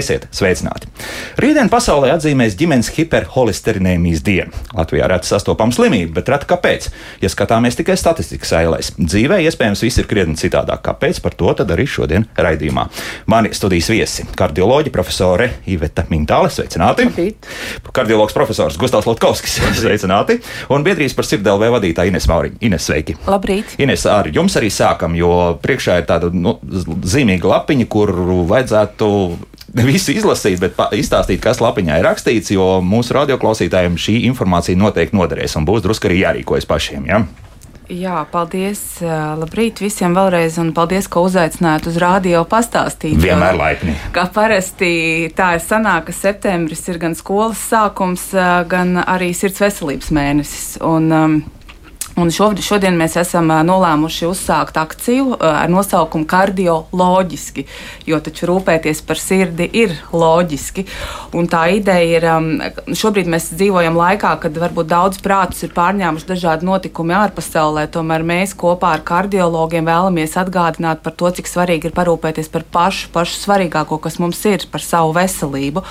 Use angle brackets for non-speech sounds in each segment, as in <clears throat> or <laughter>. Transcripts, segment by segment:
Esiet sveicināti! Rītdien pasaulē atzīmēs ģimenes hiperholisterinēmijas dienu. Latvijā reti sastopama slimība, bet reti kāpēc? Ja skatāmies tikai statistikas ailēs, dzīvē iespējams viss ir krietni citādāk. Kāpēc? Par to arī šodien raidījumā. Mani studijas viesi - kardioloģija profesore Iveta Mintāle, sveicināti! Labrīt. Kardiologs profesors Gustavs Lotkovskis, <laughs> sveicināti! Un biedrības par sirdelvē vadītāja Ines Mauriņa. Ines, sveiki! Labrīt! Ines, ar jums arī sākam, jo priekšā ir tāda nu, zīmīga lapiņa, kur vajadzētu <laughs> visu izlasīt, bet izstāstīt, kas lapiņā ir rakstīts, jo mūsu radioklausītājiem šī informācija noteikti noderēs un būs drusku arī jārīkojas pašiem. Ja? Jā, paldies. Labrīt visiem vēlreiz, un paldies, ka uzaicinājāt uz rādio pastāstīt. Vienmēr laipni. Kā parasti tā ir sanāk, ka septembris ir gan skolas sākums, gan arī sirds veselības mēnesis. Un, um, Un šodien mēs esam nolēmuši uzsākt akciju ar nosaukumu kardioloģiski, jo taču rūpēties par sirdi ir loģiski. Un tā ideja ir, šobrīd mēs dzīvojam laikā, kad varbūt daudz prātus ir pārņēmuši dažādi notikumi ārpasaulē, tomēr mēs kopā ar kardiologiem vēlamies atgādināt par to, cik svarīgi ir parūpēties par pašu, pašu svarīgāko, kas mums ir, par savu veselību.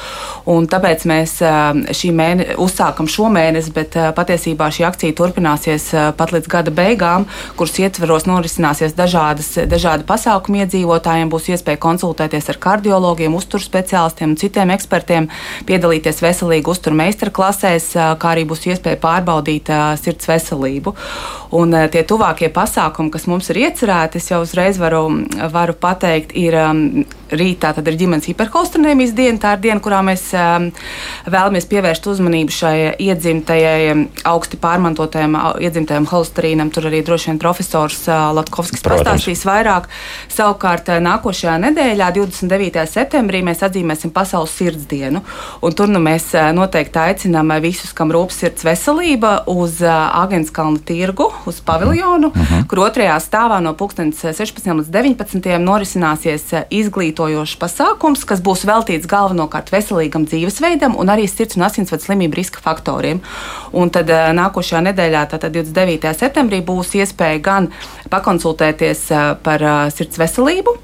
Un tāpēc mēs šī mēne, uzsākam šo mēnesi, bet patiesībā šī akcija turpināsies pat līdz gada beigām, kuras ietveros norisināsies dažādas, dažādi pasākumi iedzīvotājiem. Būs iespēja konsultēties ar kardiologiem, uzturspeciālistiem un citiem ekspertiem, piedalīties veselīgu uzturu meistarklasēs, kā arī būs iespēja pārbaudīt sirds veselību. Un tie tuvākie pasākumi, kas mums ir iecerēti, es jau uzreiz varu, varu pateikt, ir rītā ir ģimenes hiperholstrinēmijas diena. Tā ir diena, kurā mēs um, vēlamies pievērst uzmanību šai iedzimtajai, augsti pārmantotajam iedzimtajam holsterīnam. Tur arī droši vien profesors uh, Latkovskis pastāstīs vairāk. Savukārt uh, nākošajā nedēļā, 29. septembrī, mēs atzīmēsim Pasaules sirds dienu. Un tur nu, mēs uh, noteikti aicinām visus, kam rūp sirds veselība, uz Agenskalna tirgu, uz paviljonu, uh mhm. -huh. kur otrajā stāvā no 16. līdz 19. norisināsies izglītība izglītojošs pasākums, kas būs veltīts galvenokārt veselīgam dzīvesveidam un arī sirds un asinsvadu slimību riska faktoriem. Un tad eh, nākošajā nedēļā, tātad 29. septembrī, būs iespēja gan pakonsultēties eh, par eh, sirds veselību,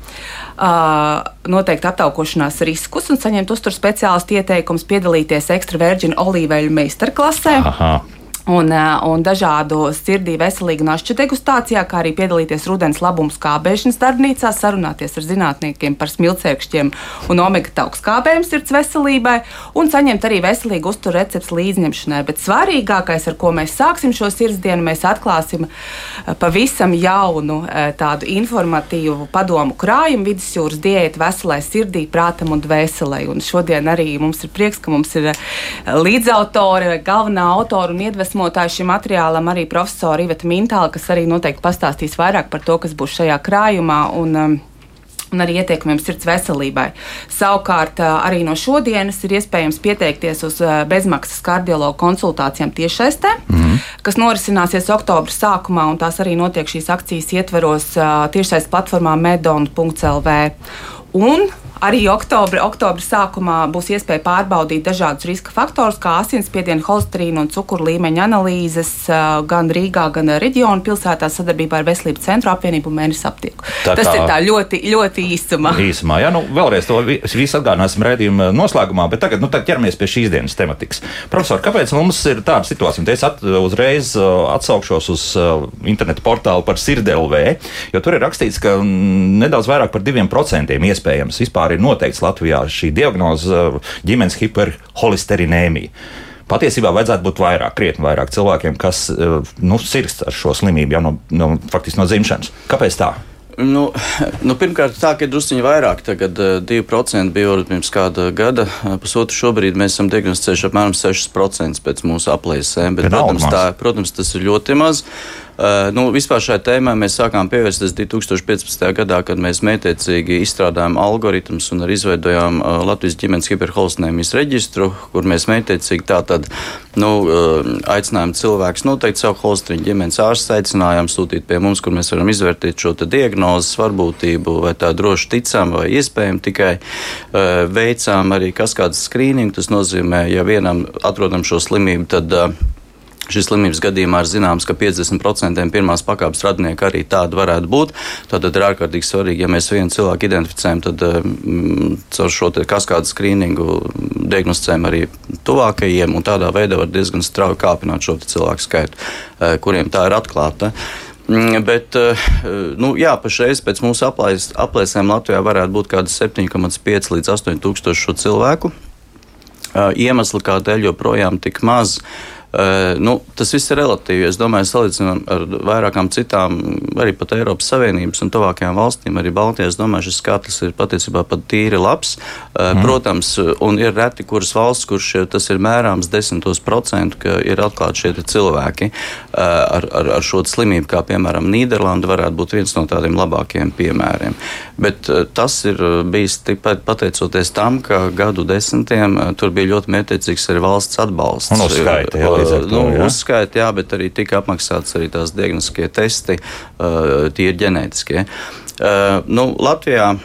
noteikt aptaukošanās riskus un saņemt uzturu speciālistu ieteikumus piedalīties ekstraverģina olīveļu meistarklasē. Aha un, eh, un dažādu sirdī veselīgu našķu degustācijā, kā arī piedalīties rudens labumu skābēšanas darbnīcā, sarunāties ar zinātniekiem par smilcēkšķiem un omega tauku skābējumu sirds veselībai un saņemt arī veselīgu uzturu recepts līdzņemšanai. Bet svarīgākais, ar ko mēs sāksim šo sirdsdienu, mēs atklāsim eh, pavisam jaunu eh, tādu informatīvu padomu krājumu vidusjūras diētu veselai sirdī, prātam un dvēselē. Un šodien arī mums ir prieks, ka mums ir līdzautore, galvenā autora un iedvesma iedvesmotāji šim materiālam arī profesora Iveta Mintāla, kas arī noteikti pastāstīs vairāk par to, kas būs šajā krājumā. Un, um, un arī ieteikumiem sirds veselībai. Savukārt, uh, arī no šodienas ir iespējams pieteikties uz uh, bezmaksas kardiologu konsultācijām tiešsaistē, mm -hmm. kas norisināsies oktobra sākumā, un tās arī notiek šīs akcijas ietveros uh, tiešsaistes platformā medon.lv. Un Arī oktobra, oktobra sākumā būs iespēja pārbaudīt dažādus riska faktorus, kā asinsspiediena, holesterīna un cukuru līmeņa analīzes gan Rīgā, gan reģionu pilsētā sadarbībā ar Veselības centru apvienību un mēnesi aptieku. Tā Tas kā... ir tā ļoti, ļoti īsumā. Īsumā, jā, nu vēlreiz to visu atgādināsim redzījuma noslēgumā, bet tagad, nu, ķeramies pie šīs dienas tematikas. Profesor, kāpēc mums ir tāda situācija? Es at, uzreiz atsaukšos uz internetu portālu par sirdelvē, jo tur ir rakstīts, ka nedaudz vairāk par diviem procentiem iespējams vispār ir noteikts Latvijā šī diagnoze uh, ģimenes hiperholisterinēmija. Patiesībā vajadzētu būt vairāk, krietni vairāk cilvēkiem, kas uh, nu, sirds ar šo slimību jau no, no, faktiski no dzimšanas. Kāpēc tā? Nu, nu, pirmkārt, tā ir druskuļi vairāk. Tagad uh, 2% bija pirms kāda gada. Pusotru šobrīd mēs esam diagnosticējuši apmēram 6% pēc mūsu aplēsēm. Bet, protams, tā, protams, tas ir ļoti maz. Uh, nu, vispār šai tēmai mēs sākām pievērsties 2015. gadā, kad mēs mētiecīgi izstrādājām algoritmus un arī izveidojām uh, Latvijas ģimenes hiperholstinēmijas reģistru, kur mēs mētiecīgi tātad nu, uh, aicinājām cilvēkus noteikt savu holstrīnu ģimenes ārstu, aicinājām sūtīt pie mums, kur mēs varam izvērtēt šo diagnozes varbūtību, vai tā droši ticam vai iespējami tikai veicām arī kas kādas skrīningu. Tas nozīmē, ja vienam atrodam šo slimību, tad Šis slimības gadījumā ir zināms, ka 50% pirmās pakāpes radinieki arī tādi varētu būt. Tad ir ārkārtīgi svarīgi, ja mēs vienu cilvēku identificējam, tad mm, caur šo kaskādu skrīningu diagnosticējam arī tuvākajiem, un tādā veidā var diezgan strauji kāpināt šo cilvēku skaitu, eh, kuriem tā ir atklāta. Mm, bet, eh, nu, jā, pašreiz pēc mūsu aplēs, aplēsēm Latvijā varētu būt kaut kādi 7,5 līdz 8 tūkstoši cilvēku. Eh, iemesli, kādēļ joprojām tik maz ir nu, tas viss ir relatīvi. Es domāju, salīdzinām ar vairākām citām, arī pat Eiropas Savienības un tuvākajām valstīm, arī Baltijā. Es domāju, šis skaitlis ir patiesībā pat tīri labs. Mm. Protams, un ir reti, kuras valsts, kurš tas ir mērāms desmitos procentu, ka ir atklāti šie cilvēki ar, ar, ar šo slimību, kā piemēram Nīderlanda varētu būt viens no tādiem labākajiem piemēriem. Bet tas ir bijis tikai pateicoties tam, ka gadu desmitiem tur bija ļoti mērķiecīgs arī valsts atbalsts. Un uzskaita, jā, to, nu, jā? Uzskaita, jā, bet arī tika apmaksāts arī tās diagnostiskie testi, uh, tie ir ģenētiskie. Uh, nu, Latvijā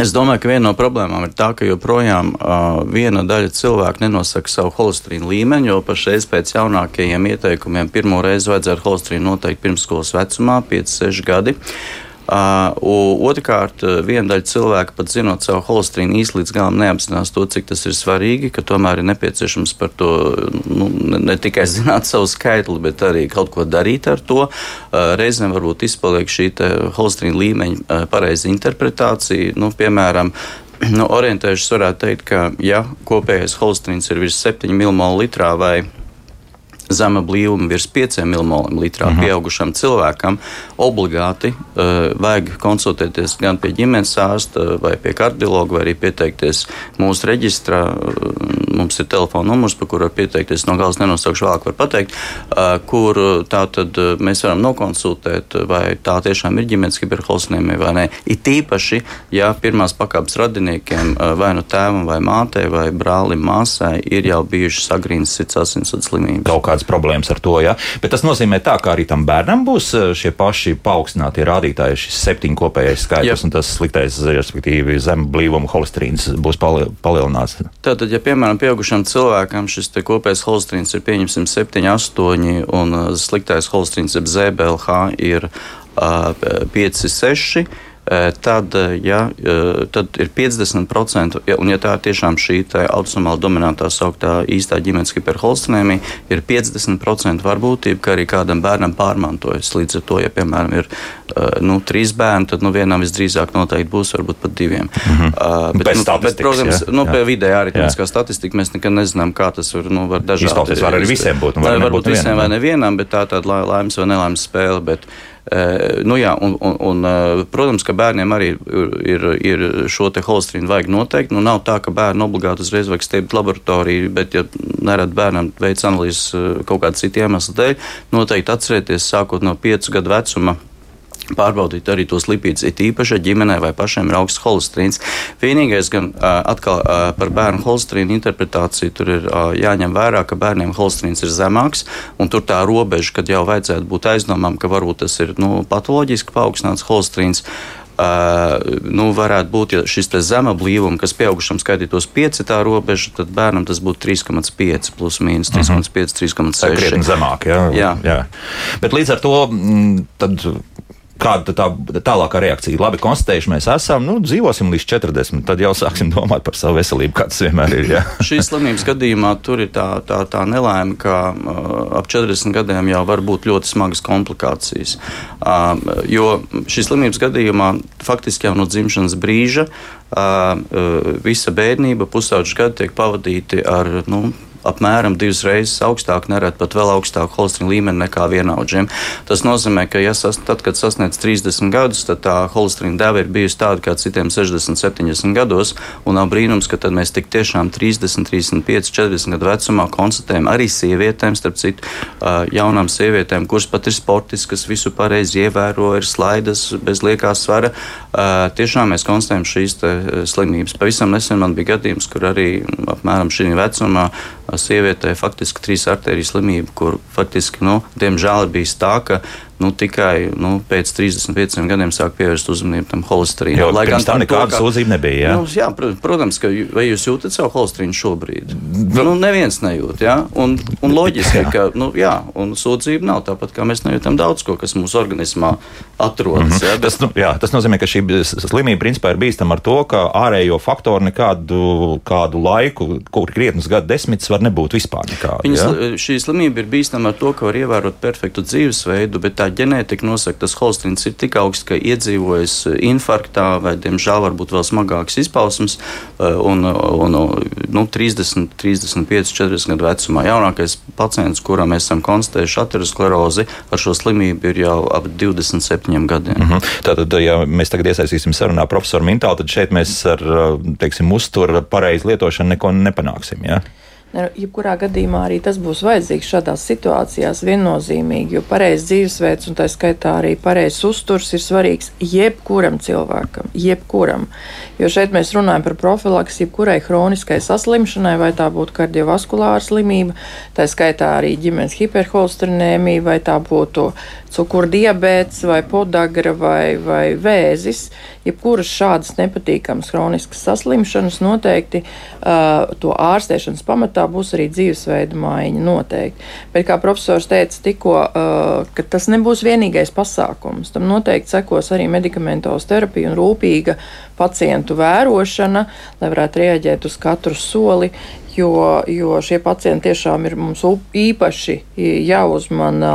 Es domāju, ka viena no problēmām ir tā, ka joprojām uh, viena daļa cilvēku nenosaka savu holesterīnu līmeni, jo pašreiz pēc jaunākajiem ieteikumiem pirmo reizi vajadzētu holesterīnu noteikt pirmskolas vecumā, 5-6 gadi. Uh, Uh, Otrakārt, viena daļa cilvēku pat zinot savu holesterīnu īsti līdz galam neapzinās to, cik tas ir svarīgi, ka tomēr ir nepieciešams par to nu, ne, tikai zināt savu skaitli, bet arī kaut ko darīt ar to. Uh, reizēm varbūt izpaliek šī holesterīna līmeņa uh, pareiza interpretācija. Nu, piemēram, <clears throat> nu, orientējušies varētu teikt, ka ja kopējais holesterīns ir virs 7 ml vai zema blīvuma virs 5 mmol litrā uh mhm. -huh. pieaugušam cilvēkam, obligāti uh, vajag konsultēties gan pie ģimenes ārsta, vai pie kardiologa, vai arī pieteikties mūsu reģistrā. Uh, mums ir telefona numurs, pa kuru var pieteikties. No galas nenosaukšu vēlāk, var pateikt, uh, kur tā tad uh, mēs varam nokonsultēt, vai tā tiešām ir ģimenes hiperholsinēmija vai nē. It īpaši, ja pirmās pakāpes radiniekiem, uh, vai nu tēvam, vai mātei, vai brālim, māsai, ir jau bijušas agrīnas sirds asinsvadu slimības kādas problēmas ar to. Ja? Bet tas nozīmē, tā, ka arī tam bērnam būs eh, šie paši paaugstinātie rādītāji, šis septiņu kopējais skaitlis, un tas sliktais, respektīvi, zem blīvuma holesterīns būs palielināts. Tātad, ja piemēram pieaugušam cilvēkam šis kopējais holesterīns ir pieņemsim 7, 8, un eh, sliktais holesterīns, jeb ZBLH, ir uh, 5, 6 Eh, tad, eh, ja, eh, tad ir 50%, ja, un ja tā ir tiešām šī autosomāla dominantā sauktā īstā ģimenes hiperholstinēmija, ir 50% varbūtība, ka arī kādam bērnam pārmantojas. Līdz ar to, ja piemēram ir nu, trīs bērni, tad nu, vienam visdrīzāk noteikti būs varbūt pat diviem. Mm -hmm. uh, bet, nu, bet, protams, ja? nu, pie vidējā aritmētiskā statistika mēs nekad nezinām, kā tas var, nu, var dažādi. Izklausties var arī visiem būt. Var, var būt visiem vai nevienam, bet tā tāda laimes vai nelaimes spēle. Bet, Eh, nu, jā, un, un, un, eh, protams, ka bērniem arī ir, ir, ir šo holesterīnu vajag noteikti. Nu, nav tā, ka bērnu obligāti uzreiz vajag stiept laboratoriju, bet, ja nerad bērnam veids analīzes eh, kaut kāda cita iemesla dēļ, noteikti atcerieties, sākot no 5 gadu vecuma pārbaudīt arī tos lipīdus, it īpaši ģimenē vai pašiem ir augsts holesterīns. Vienīgais gan atkal par bērnu holesterīnu interpretāciju tur ir jāņem vērā, ka bērniem holesterīns ir zemāks, un tur tā robeža, kad jau vajadzētu būt aizdomām, ka varbūt tas ir nu, patoloģiski paaugstināts holesterīns. Uh, nu, varētu būt, ja šis zema blīvuma, kas pieaugušam skaitītos 5, tā robeža, tad bērnam tas būtu 3,5, plus mīnus 3,5, 3,6. Tā ir krietni zemāk, jā. jā. jā. Bet līdz ar to tad Kāda tā tālākā reakcija? Labi, konstatējuši mēs esam, nu, dzīvosim līdz 40, tad jau sāksim domāt par savu veselību, kā tas vienmēr ir. <laughs> Šīs slimības gadījumā tur ir tā, tā, tā nelaime, ka uh, ap 40 gadiem jau var būt ļoti smagas komplikācijas. Uh, jo šīs slimības gadījumā faktiski jau no dzimšanas brīža uh, uh, visa bērnība, pusauģis gadi tiek pavadīti ar nu, apmēram divas reizes augstāk, nereti pat vēl augstāku holesterīna līmeni nekā vienaudžiem. Tas nozīmē, ka, ja sas, tad, kad sasniedz 30 gadus, tad tā holesterīna deva ir bijusi tāda kā citiem 60, 70 gados, un nav brīnums, ka tad mēs tik tiešām 30, 35, 40 gadu vecumā konstatējam arī sievietēm, starp citu, jaunām sievietēm, kuras pat ir sportiskas, visu pareizi ievēro, ir slaidas bez liekā svara. Tiešām mēs konstatējam šīs slimības. Pavisam nesen man bija gadījums, kur arī apmēram šī vecumā sievietē faktiski trīs arteriju slimību, kur faktiski, nu, diemžēl ir bijis tā, ka nu, tikai nu, pēc 35 gadiem sāk pievērst uzmanību tam holesterīnam. Lai gan tā nekāda sūdzība nebija. Jā? Nu, jā, protams, ka vai jūs jūtat savu holesterīnu šobrīd? Nu, neviens nejūt. Jā? Un, un loģiski, ka nu, jā, un sūdzība nav tāpat, kā mēs nejūtam daudz ko, kas mūsu organismā atrodas. Mm -hmm. jā, bet... tas, nu, jā, tas nozīmē, ka šī slimība principā ir bīstama ar to, ka ārējo faktoru nekādu kādu laiku, kur krietnus gadu desmitus var nebūt vispār nekāda. Viņas, šī slimība ir bīstama ar to, ka var ievērot perfektu dzīvesveidu, bet tā ģenētika nosaka, ka tas holesterīns ir tik augsts, ka iedzīvojas infarktā vai, diemžēl, varbūt vēl smagāks izpausmes eh, un, un nu, 30, 35, 40 gadu vecumā. Jaunākais pacients, kuram mēs esam konstatējuši aterosklerozi, ar šo slimību ir jau ap 27 gadiem. Mm -hmm. Tātad, ja mēs tagad iesaistīsim sarunā profesoru Mintālu, tad šeit mēs ar teiksim, uzturu pareizu lietošanu neko nepanāksim. Ja? Jebkurā gadījumā arī tas būs vajadzīgs šādās situācijās viennozīmīgi, jo pareizs dzīvesveids un tā skaitā arī pareizs uzturs ir svarīgs jebkuram cilvēkam, jebkuram. Jo šeit mēs runājam par profilaks jebkurai hroniskai saslimšanai, vai tā būtu kardiovaskulāra slimība, tā skaitā arī ģimenes hiperholsterinēmija, vai tā būtu cukurdiabēts vai podagra vai, vai vēzis. Jebkuras šādas nepatīkamas hroniskas saslimšanas noteikti uh, to ārstēšanas pamatā tā būs arī dzīvesveida maiņa noteikti. Bet, kā profesors teica tikko, uh, tas nebūs vienīgais pasākums. Tam noteikti sekos arī medikamentos terapija un rūpīga pacientu vērošana, lai varētu rēģēt uz katru soli jo, jo šie pacienti tiešām ir mums īpaši jāuzmana,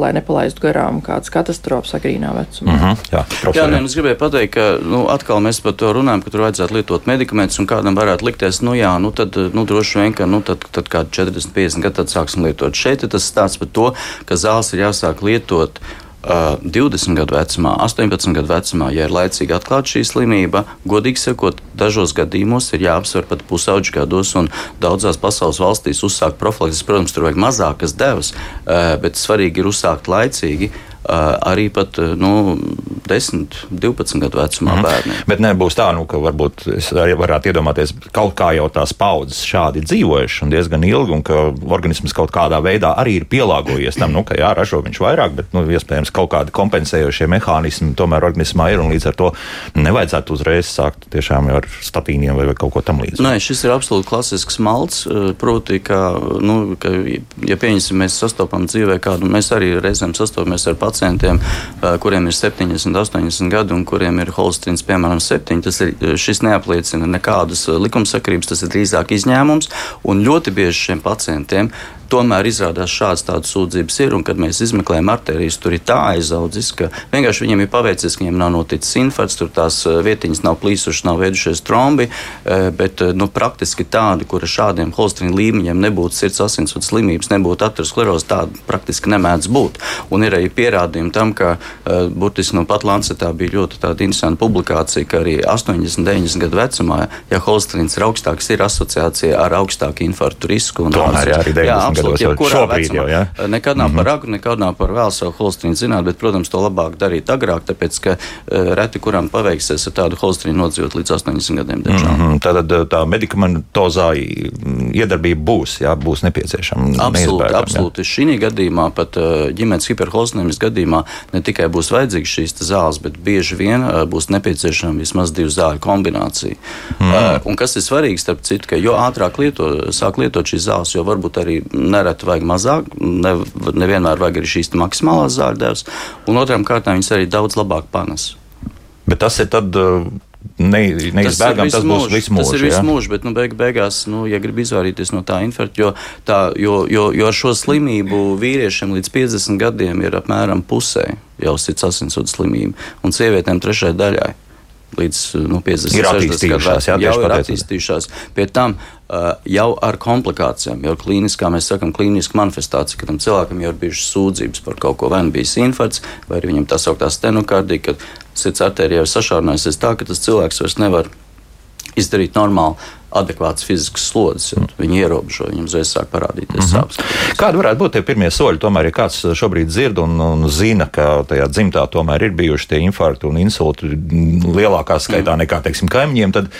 lai nepalaistu garām kādas katastrofas agrīnā vecumā. Mm -hmm. Jā, Jā nē, es gribēju pateikt, ka nu, atkal mēs par to runājam, ka tur vajadzētu lietot medikamentus, un kādam varētu likties, nu jā, nu tad nu, droši vien, ka nu, tad, tad kādi 40, 50 gadi tad sāksim lietot. Šeit tas stāsts par to, ka zāles ir jāsāk lietot 20 gadu vecumā, 18 gadu vecumā, ja ir laicīgi atklāta šī slimība, godīgi sakot, dažos gadījumos ir jāapsver pat pusauģu gados, un daudzās pasaules valstīs uzsākt profilakses. Protams, tur vajag mazākas devas, bet svarīgi ir uzsākt laicīgi arī pat nu, 10, 12 gadu vecumā mm bērniem. Bet nebūs tā, nu, ka varbūt es arī varētu iedomāties, kaut kā jau tās paudzes šādi dzīvojuši un diezgan ilgi, un ka organisms kaut kādā veidā arī ir pielāgojies tam, nu, ka jā, ražo viņš vairāk, bet nu, iespējams kaut kādi kompensējošie mehānismi tomēr organismā ir, un līdz ar to nevajadzētu uzreiz sākt tiešām ar statīniem vai, vai kaut ko tam līdzīgu. Nē, šis ir absolūti klasisks malts, proti, ka, nu, ka ja pieņemsim, mēs sastopam dzīvē kādu, mēs arī reizēm sastopamies ar pacientu pacientiem, kuriem ir 70, 80 gadi un kuriem ir holesterīns, piemēram, 7. Tas ir, šis neapliecina nekādas likumsakrības, tas ir drīzāk izņēmums. Un ļoti bieži šiem pacientiem tomēr izrādās šādas tādas sūdzības ir, un kad mēs izmeklējam arterijas, tur ir tā aizaudzis, ka vienkārši viņiem ir paveicies, ka viņiem nav noticis infarkts, tur tās eh, vietiņas nav plīsušas, nav veidušies trombi, eh, bet eh, nu, praktiski tādi, kuri šādiem holesterīna līmeņiem nebūtu sirds asinsvads slimības, nebūtu aterosklerozi, tādi praktiski nemēdz būt. Un ir arī pierādījumi tam, ka burtiski no pat Lancetā bija ļoti interesanta publikācija, ka arī 80, 90 gadu vecumā, ja holesterīns ir augstāks, ir asociācija ar augstāku infarktu risku. Tomēr, jā, arī 90 jā, gados, šobrīd vecumā. jau. Ja? Nekad nav mm -hmm. par agru, nekad nav par vēlu savu holesterīnu zināt, bet, protams, to labāk darīt agrāk, tāpēc, ka uh, reti kuram paveiksies ar tādu holesterīnu nodzīvot līdz 80 gadiem. Mm -hmm. Tātad tā medikamentozā iedarbība būs, jā, būs nepieciešama. Absolūti, absolūti. Šī gadījumā pat uh, ģimenes hiperholesterīnas gadījumā ne tikai būs vajadzīgas šīs zāles, bet bieži vien uh, būs nepieciešama vismaz divu zāļu kombinācija. Mm. Uh, un kas ir svarīgi, starp citu, ka jo ātrāk lieto, sāk lietot šīs zāles, jo varbūt arī nereti vajag mazāk, ne, nevienmēr vajag arī šīs maksimālās zāļdevas, un otrām kārtām viņas arī daudz labāk panes. Bet tas ir tad. Uh... Ne, neizbēgami tas, tas būs visu mūžu. Tas ir visu mūžu, bet nu, beig, beigās, nu, ja grib izvairīties no tā infarkta, jo, tā, jo, jo, jo ar šo slimību vīriešiem līdz 50 gadiem ir apmēram pusē jau sirds asinsvadu slimība, un sievietēm trešai daļai līdz nu, 50 ir attīstījušās, jā, jau ir attīstījušās. Pie tam uh, jau ar komplikācijām, jau klīniskā mēs sakām, klīniska manifestācija, ka tam cilvēkam jau ir bijušas sūdzības par kaut ko, vai nu bijis infarkts, vai arī viņam tā sauktā stenokardija, kad sirds arterija ir sašaurinājusies tā, ka tas cilvēks vairs nevar izdarīt normāli adekvāts fizisks slodzes, jo viņi ierobežo, viņiem uzreiz sāk parādīties mm -hmm. sāpes. Kādi varētu būt tie pirmie soļi? Tomēr, ja kāds šobrīd dzird un, un zina, ka tajā dzimtā tomēr ir bijuši tie infarkti un insulti lielākā skaitā mm. nekā, teiksim, kaimiņiem, tad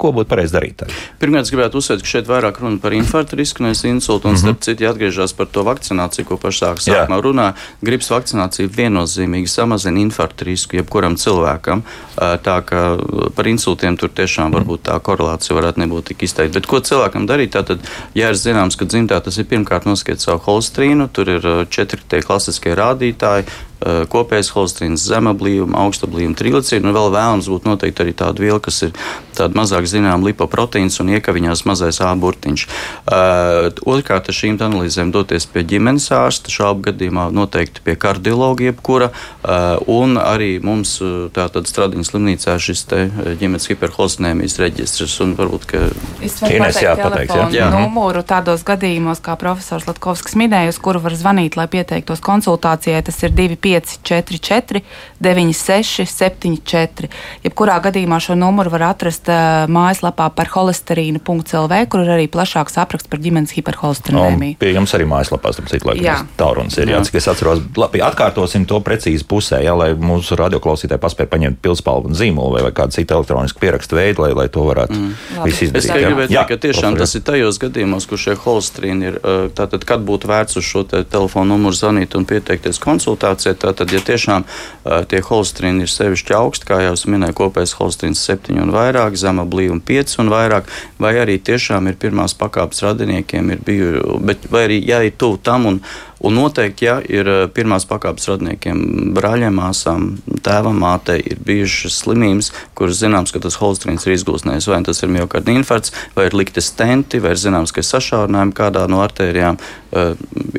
ko būtu pareizi darīt? Pirmkārt, es gribētu uzsvērt, ka šeit vairāk runa par infarktu risku, nevis insultu, un mm -hmm. starp citu atgriežas par to vakcināciju, ko pašā sākumā runāja. Gripas vakcinācija viennozīmīgi samazina infarktu risku jebkuram cilvēkam. Tā kā par insultiem tur tiešām varbūt tā korelācija varētu nebūt tik izteikta. Bet ko cilvēkam darīt? Tātad, ja ir zināms, ka dzimtā tas ir pirmkārt noskiet savu holstrīnu, tur ir četri tie klasiskie rādītāji kopējais holesterīns, zemablījuma, augstablījuma trilacīna, un vēl vēlams būtu noteikti arī tāda viela, kas ir tāda mazāk zināma lipoproteīns un iekaviņās mazais A burtiņš. Uh, otrkārt, ar šīm analīzēm doties pie ģimenes ārsta, šādu gadījumā noteikti pie kardiologa jebkura, uh, un arī mums tātad Stradiņas slimnīcā šis te ģimenes hiperholesterēmijas reģistrs, un varbūt, ka Ines jāpateiks, jā. jā. numuru tādos gadījumos, kā profesors Latkovskis minēja, uz kuru var zvanīt, lai pieteiktos konsultācijai, tas ir 25 544, 96, 74. Jebkurā gadījumā šo numuru var atrast uh, mājaslapā par holesterīnu.lv, kur ir arī plašāks apraksts par ģimenes hiperholesterīnu. Pie jums arī mājaslapā, starp citu, laikam, tālrunis ir. Jā, cik es atceros, labi, atkārtosim to precīzi pusē, jā, lai mūsu radioklausītāji paspēja paņemt pilspalvu un zīmolu vai, vai kādu citu elektronisku pierakstu veidu, lai, lai to varētu mm. visu izdarīt. Es gribētu teikt, ka tiešām tas ir tajos gadījumos, kur šie holesterīni ir, tātad, kad būtu vērts uz šo te telefonu numuru zvanīt un pieteikties konsultācijai, Tātad, ja tiešām tie holesterīni ir sevišķi augsti, kā jau minēju, kopējais holesterīns 7 un vairāk, zema blīvuma 5 un vairāk, vai arī tiešām ir pirmās pakāpes radiniekiem, ir bijuši, vai arī ja ir tuvu tam un Un noteikti, ja ir eh, pirmās pakāpes radniekiem, brāļiem, māsām, tēvam, mātei ir bijušas slimības, kuras zināms, ka tas holstrīns ir izgūsnējis. Vai tas ir miocarda infarkts, vai ir likti stenti, vai ir zināms, ka ir sašaurinājumi kādā no artērijām. Uh,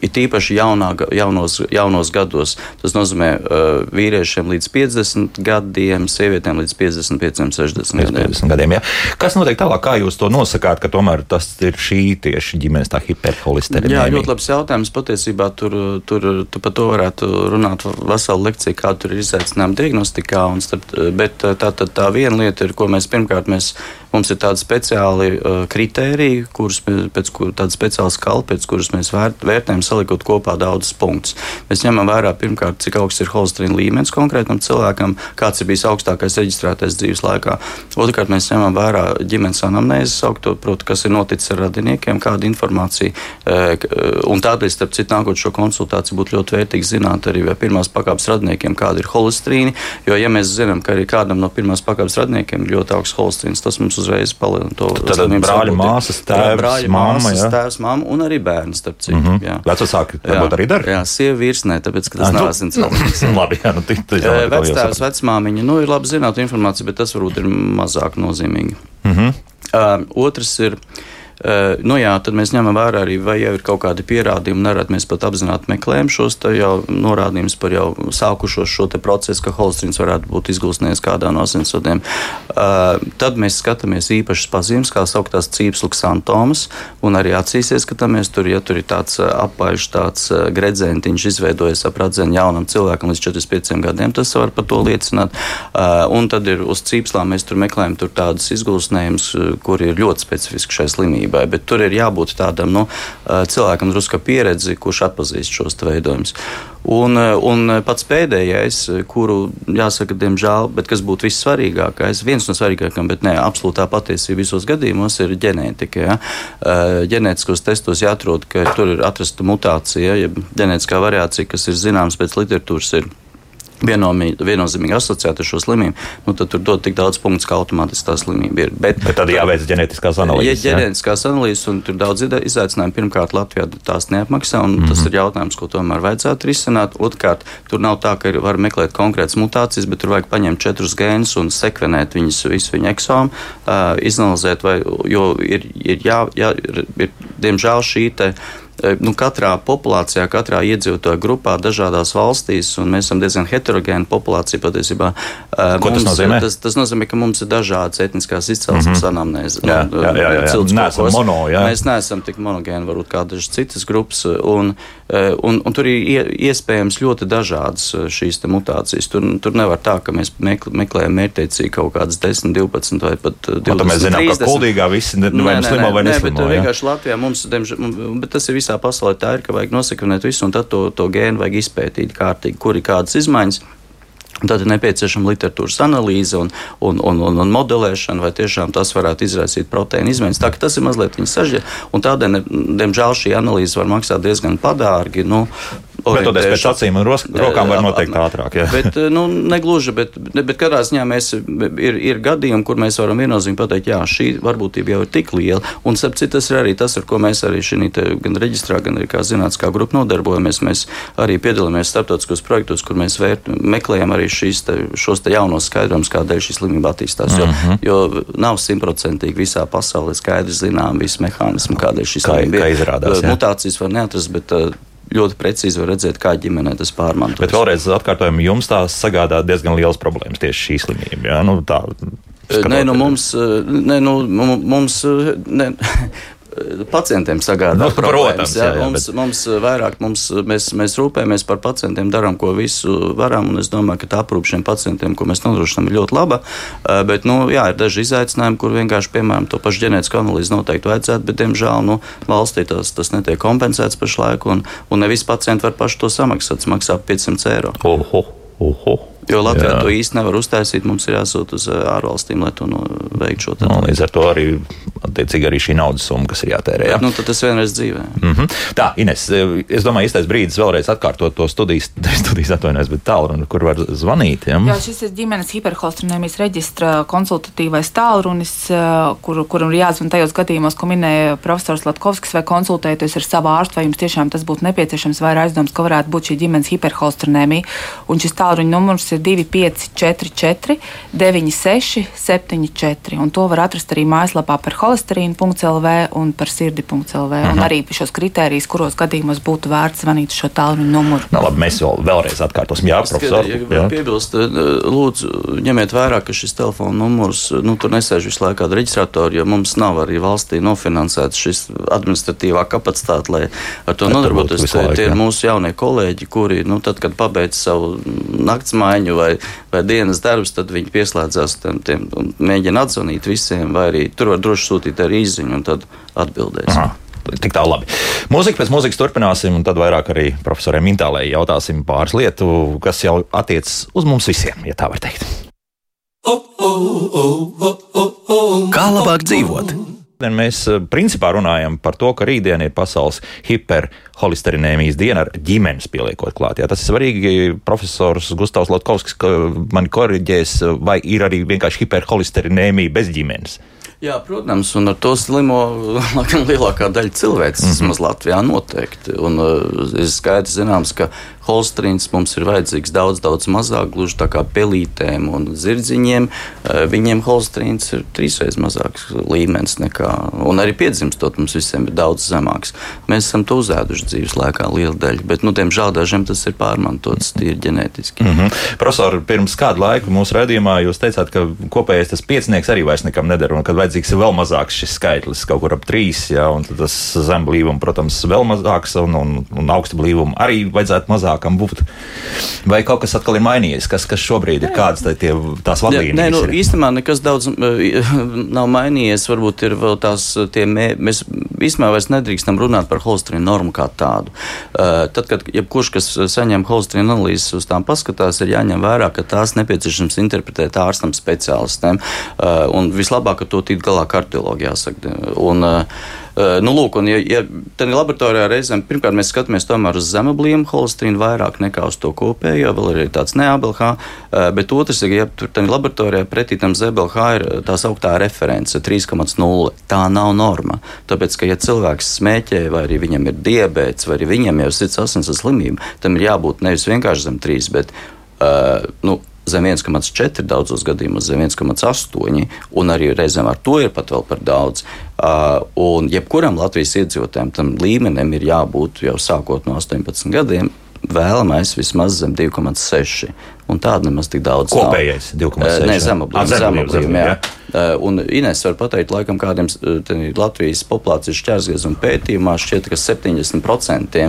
it īpaši jaunā, jaunos, jaunos gados. Tas nozīmē uh, vīriešiem līdz 50 gadiem, sievietēm līdz 55, 60 gadiem. 50 gadiem ja. Kas notiek tālāk? Kā jūs to nosakāt, ka tomēr tas ir šī tieši ģimenes hiperholesterīna? Jā, ļoti labs jautājums. Patiesībā tur, tur tu par to varētu runāt veselu lekciju, kā tur ir izaicinājumi diagnostikā. Starp, bet tā, tā, tā viena lieta ir, ko mēs pirmkārt mēs Mums ir tādi speciāli uh, kritēriji, kurus pēc kur, tāda speciāla skala, pēc kuras mēs vērt, vērtējam, salikot kopā daudzus punktus. Mēs ņemam vērā pirmkārt, cik augsts ir holesterīna līmenis konkrētam cilvēkam, kāds ir bijis augstākais reģistrētais dzīves laikā. Otrakārt, mēs ņemam vērā ģimenes anamnēzi, saukto, proti, kas ir noticis ar radiniekiem, kāda informācija. Uh, un tādēļ, starp citu, nākot šo konsultāciju, būtu ļoti vērtīgi zināt arī pirmās pakāpes radiniekiem, kāda ir holesterīna. Jo, ja mēs zinām, ka arī kādam no pirmās pakāpes radiniekiem ir ļoti augsts holesterīns, tas mums uzreiz palielina to slimības. Brāļa, māsas, tēvs, brāļa, mamma, māsas, jā. tēvs, mamma un arī bērns. Mm -hmm. Vecāki varbūt arī dara. Jā, sieva vīrs nē, tāpēc, ka tas nav asins cilvēks. labi, jā, nu tik tas ir. Vectēvs, vecmāmiņa, nu ir labi zināt informāciju, bet tas varbūt ir mazāk nozīmīgi. Mm -hmm. uh, otrs ir. Uh, nu jā, tad mēs ņemam vērā arī, vai jau ir kaut kādi pierādījumi. Nerad mēs pat apzināti meklējam šos norādījumus par jau sākušos šo procesu, ka holesterīns varētu būt izgulsnējies kādā no asinsvadiem. Uh, tad mēs skatāmies īpašas pazīmes, kā sauktās cīpslu simptomas, un arī acīs ieskatāmies tur, ja tur ir tāds apaišs, tāds gredzentiņš izveidojies ap radzeni jaunam cilvēkam līdz 45 gadiem, tas var par to liecināt. Un tad ir uz cīpslām mēs tur meklējam tur tādus izgulsnējumus, kuri ir ļoti specifiski šai slimībai kārtībai, bet tur ir jābūt tādam nu, cilvēkam, drusku pieredzi, kurš atpazīst šos veidojumus. Un, un pats pēdējais, kuru jāsaka, diemžēl, bet kas būtu vissvarīgākais, viens no svarīgākajiem, bet ne absolūtā patiesība visos gadījumos, ir ģenētika. Ja? Ģenētiskos testos jāatrod, ka tur ir atrasta mutācija, ja ģenētiskā variācija, kas ir zināms pēc literatūras. Ir viennozīmīgi asociēta ar šo slimību, nu, tad tur dod tik daudz punktu, ka automātiski tā slimība ir. Bet, Bet tad jāveic ģenētiskās analīzes. Ja ģenētiskās analīzes, un tur daudz izaicinājumu. Pirmkārt, Latvijā tās neapmaksā, un mm -hmm. tas ir jautājums, ko tomēr vajadzētu risināt. Otrkārt, tur nav tā, ka var meklēt konkrētas mutācijas, bet tur vajag paņemt četrus gēnus un sekvenēt viņus, visu viņu eksomu, uh, izanalizēt, vai, jo ir, ir, jā, jā, ir, ir diemžēl šī te nu, katrā populācijā, katrā iedzīvotāju grupā, dažādās valstīs, un mēs esam diezgan heterogēna populācija patiesībā. Eh, Ko mums, tas nozīmē? Tas, tas nozīmē, ka mums ir dažādas etniskās izcelsmes mm -hmm. anamnēzes. Jā, nu, jā, jā, jā, jā. Neesam mono, jā. Mēs neesam tik monogēni, varbūt kā dažas citas grupas, un, eh, un, un tur ir iespējams ļoti dažādas šīs mutācijas. Tur, tur nevar tā, ka mēs meklējam mērķtiecīgi kaut kādas 10, 12 vai pat 20. Un, mēs zinām, 30. ka kuldīgā visi ne, vai nu slimo vai neslimo. Nē, bet vienkārši Latvijā mums, diemžēl, bet tas ir visā pasaulē tā ir, ka vajag nosekvenēt visu, un tad to, to gēnu vajag izpētīt kārtīgi, kur ir kādas izmaiņas. Tad ir nepieciešama literatūras analīze un, un, un, un, un modelēšana, vai tiešām tas varētu izraisīt proteīna izmaiņas. Tā tas ir mazliet sarežģīti, un tādēļ, diemžēl, šī analīze var maksāt diezgan padārgi. Nu, Metodes pēc acīm un rokām var noteikt ātrāk. Jā. Bet, nu, negluži, bet, bet katrā ziņā mēs ir, ir gadījumi, kur mēs varam viennozīmīgi pateikt, jā, šī varbūtība jau ir tik liela. Un, starp citu, tas ir arī tas, ar ko mēs arī šī gan reģistrā, gan arī kā zinātniskā grupa nodarbojamies. Mēs arī piedalāmies starptautiskos projektos, kur mēs vērt, meklējam arī šīs, te, šos te jaunos skaidrojumus, kādēļ šī slimība attīstās. Jo, mhm. -huh. jo nav simtprocentīgi visā pasaulē skaidri zinām visi mehānismi, kādēļ šī slimība ir. Izrādās, Mutācijas var neatrast, bet ļoti precīzi var redzēt, kā ģimenē tas pārmantojas. Bet vēlreiz atkārtojam, jums tās sagādā diezgan liels problēmas tieši šī slimība. Jā? Nu, tā, Skatoties. Nē, nu mums, nē, nu, mums ne, pacientiem sagādā nu, problēmas. Jā, jā, mums, bet... mums vairāk mums, mēs, mēs rūpējamies par pacientiem, darām, ko visu varam. Es domāju, ka tā aprūpe šiem pacientiem, ko mēs nodrošinām, ir ļoti laba. Bet nu, jā, ir daži izaicinājumi, kur vienkārši, piemēram, to pašu ģenētisku analīzi noteikti vajadzētu, bet, diemžēl, nu, valstī tas, tas netiek kompensēts pašlaik, un, un ne visi pacienti var paši to samaksāt. Tas maksā 500 eiro. Oho, oho. Jo Latvijā Jā. to īsti nevar uztaisīt. Mums ir jāsūt uz eh, ārvalstīm, lai to no, veiktu šo no, nu, Līdz ar to arī, arī šī naudas summa, kas ir jātērē. Jā. Nu, tas vienreiz dzīvē. Mm -hmm. Tā, Ines, eh, es domāju, īstais brīdis vēlreiz atkārtot to studijas, <laughs> studijas atvainojas, bet tālruni, kur var zvanīt. Ja? Jā, šis ir ģimenes hiperholstrinēmijas reģistra konsultatīvais tālrunis, eh, kur, kuram ir jāzvan tajos gadījumos, ko minēja profesors Latkovskis, vai konsultēties ar savu ārstu, vai jums tiešām tas būtu nepieciešams, vai ir aizdoms, ka varētu būt šī ģimenes hiperholstrinēmija. Tālruņa numurs ir 2544, 96, 74. Un to var atrast arī mājaslapā par holesterīnu.lv un par sirdi.lv. Mhm. Un arī šos kritērijus, kuros gadījumos būtu vērts zvanīt šo tālruņa numuru. Na, labi, mēs vēl, vēlreiz atkārtosim. Jā, profesor. Ja, ja piebilst, eh, lūdzu, ņemiet vērā, ka šis telefona numurs, nu, tur nesēž visu laiku kāda reģistrātora, jo mums nav arī valstī nofinansēts šis administratīvā kapacitāte, lai ar to nodarbotos. Tie ir mūsu jaunie kolēģi, kuri, nu, tad, kad pabeidz savu naktsmaiņu, ziņu vai, vai dienas darbus, tad viņi pieslēdzās tam tiem, un mēģina atzvanīt visiem, vai arī tur var droši sūtīt arī izziņu un tad atbildēs. Aha. Tik tālu labi. Mūzika pēc mūzikas turpināsim, un tad vairāk arī profesoram Mintālē jautāsim pāris lietu, kas jau attiecas uz mums visiem, ja tā var teikt. Kā labāk dzīvot? Mēs eh, principā runājam par to, ka rītdiena ir pasaules hiperholisterinēmijas diena ar ģimenes pieliekot klāt. Jā, tas ir svarīgi. Profesors Gustavs Lotkovskis man korriģēs, vai ir arī vienkārši hiperholisterinēmija bez ģimenes. Jā, protams, un ar to slimo <laughs> lielākā daļa cilvēks, mm -hmm. vismaz Latvijā noteikti. Un, uh, ir skaidrs zināms, ka holstrīns mums ir vajadzīgs daudz, daudz mazāk, gluži tā kā pelītēm un zirdziņiem. Viņiem holstrīns ir trīsreiz mazāks līmenis nekā, un arī piedzimstot mums visiem ir daudz zemāks. Mēs esam to uzēduši dzīves laikā liela daļa, bet, nu, diemžēl dažiem tas ir pārmantots tīri ģenētiski. Mm -hmm. Profesor, pirms kādu laiku mūsu redzījumā jūs teicāt, ka kopējais tas piecinieks arī vairs nekam nedara, un kad vajadzīgs vēl mazāks šis skaitlis, kaut kur ap trīs, ja, un tas zem blīvuma, protams, vēl mazāks, un, un, un augsta blīvuma arī vajadzētu mazākam būt. Vai kaut kas atkal ir mainījies, kas, kas šobrīd ir kādas tā, tie, tās vadlīnijas? Nē, nu, īstenībā nekas daudz <laughs> nav mainījies, varbūt ir vēl tās tie mē, mēs īstenībā vairs nedrīkstam runāt par holesterīnu normu kā tādu. Uh, tad, kad jebkurš, kas saņem holesterīnu analīzes, uz tām paskatās, ir jāņem vērā, ka tās nepieciešams interpretēt ārstam speciālistiem, uh, un vislabāk ar to tikt galā kardiologi jāsaka. Un, Uh, nu, lūk, un, ja, ja tādā laboratorijā reizēm pirmkārt mēs skatāmies uz zemeblīmu holesterīnu vairāk nekā uz to kopējo, vēl ir tāds neABLH, uh, bet otrs, ja tur tādā laboratorijā pretī tam ZBLH ir tā sauktā reference 3,0. Tā nav norma. Tāpēc, ka ja cilvēks smēķē, vai arī viņam ir diabetes, vai arī viņam jau ir sirds asins slimība, tam ir jābūt nevis vienkārši zem 3, bet uh, nu, zem 1,4, daudzos gadījumos zem 1,8, un arī reizēm ar to ir pat vēl par daudz. Uh, un jebkuram Latvijas iedzīvotājam tam līmenim ir jābūt jau sākot no 18 gadiem. Vēlamais vismaz zem 2,6. Un tāda nemaz tik daudz. Kopējais 2,6. Nē, zemoblīme. Jā. Jā. Un Ines var pateikt, laikam kādiem Latvijas populācijas šķērsgriezuma pētījumā šķiet, ka 70%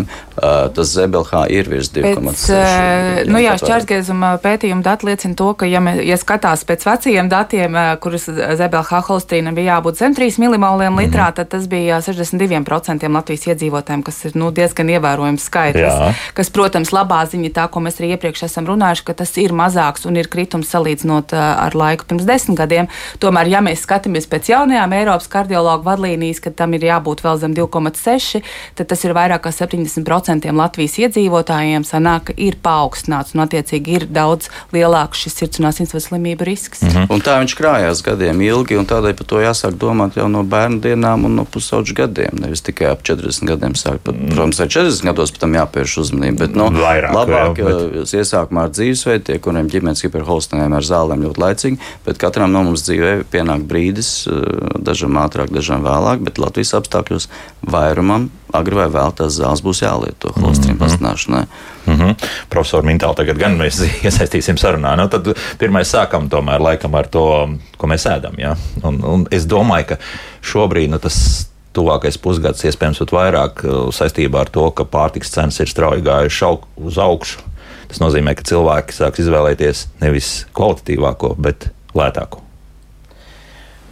tas ZBLH ir virs 2,6. Nu jā, šķērsgriezuma pētījuma dati liecina to, ka, ja, me, ja skatās pēc vecajiem datiem, kuras ZBLH holistīna bija jābūt zem 3 milimoliem litrā, mm -hmm. tad tas bija 62% Latvijas iedzīvotājiem, kas ir nu, diezgan ievērojams skaitlis. Kas, protams, labā ziņa tā, ko mēs arī iepriekš esam runājuši, ka tas ir mazāks un ir kritums salīdzinot ar laiku pirms desmit gadiem. Tomēr, ja mēs skatāmies pēc jaunajām Eiropas kardiologu vadlīnijas, ka tam ir jābūt vēl zem 2,6, tad tas ir vairāk kā 70% Latvijas iedzīvotājiem sanāk, ka ir paaugstināts un attiecīgi ir daudz lielāks šis sirds un asinsvadu slimību risks. Mm -hmm. Un tā viņš krājās gadiem ilgi, un tādēļ par to jāsāk domāt jau no bērnu dienām un no pusauģu gadiem. Nevis tikai ap 40 gadiem sāk. Pat, protams, ar 40 gados tam jāpievērš uzmanība, bet no, nu, Vairāk, labāk jā, bet... iesākumā ar dzīvesveidu, tie, kuriem ģimenes hiperholstinēm ar zālēm ļoti laicīgi, bet katram no mums dzīvē pienāk brīdis, dažam ātrāk, dažam vēlāk, bet Latvijas apstākļos vairumam agri vai vēl tās zāles būs jālieto holesterīna mm -hmm. pastināšanai. Mm -hmm. Profesor Mintāli, tagad gan mēs <laughs> iesaistīsim sarunā. Nu, tad pirmais sākam tomēr laikam ar to, ko mēs ēdam. Ja? Un, un es domāju, ka šobrīd nu, tas tuvākais pusgads, iespējams, pat vairāk uh, saistībā ar to, ka pārtiks cenas ir strauji gājušas uz augšu. Tas nozīmē, ka cilvēki sāks izvēlēties nevis kvalitatīvāko, bet lētāko.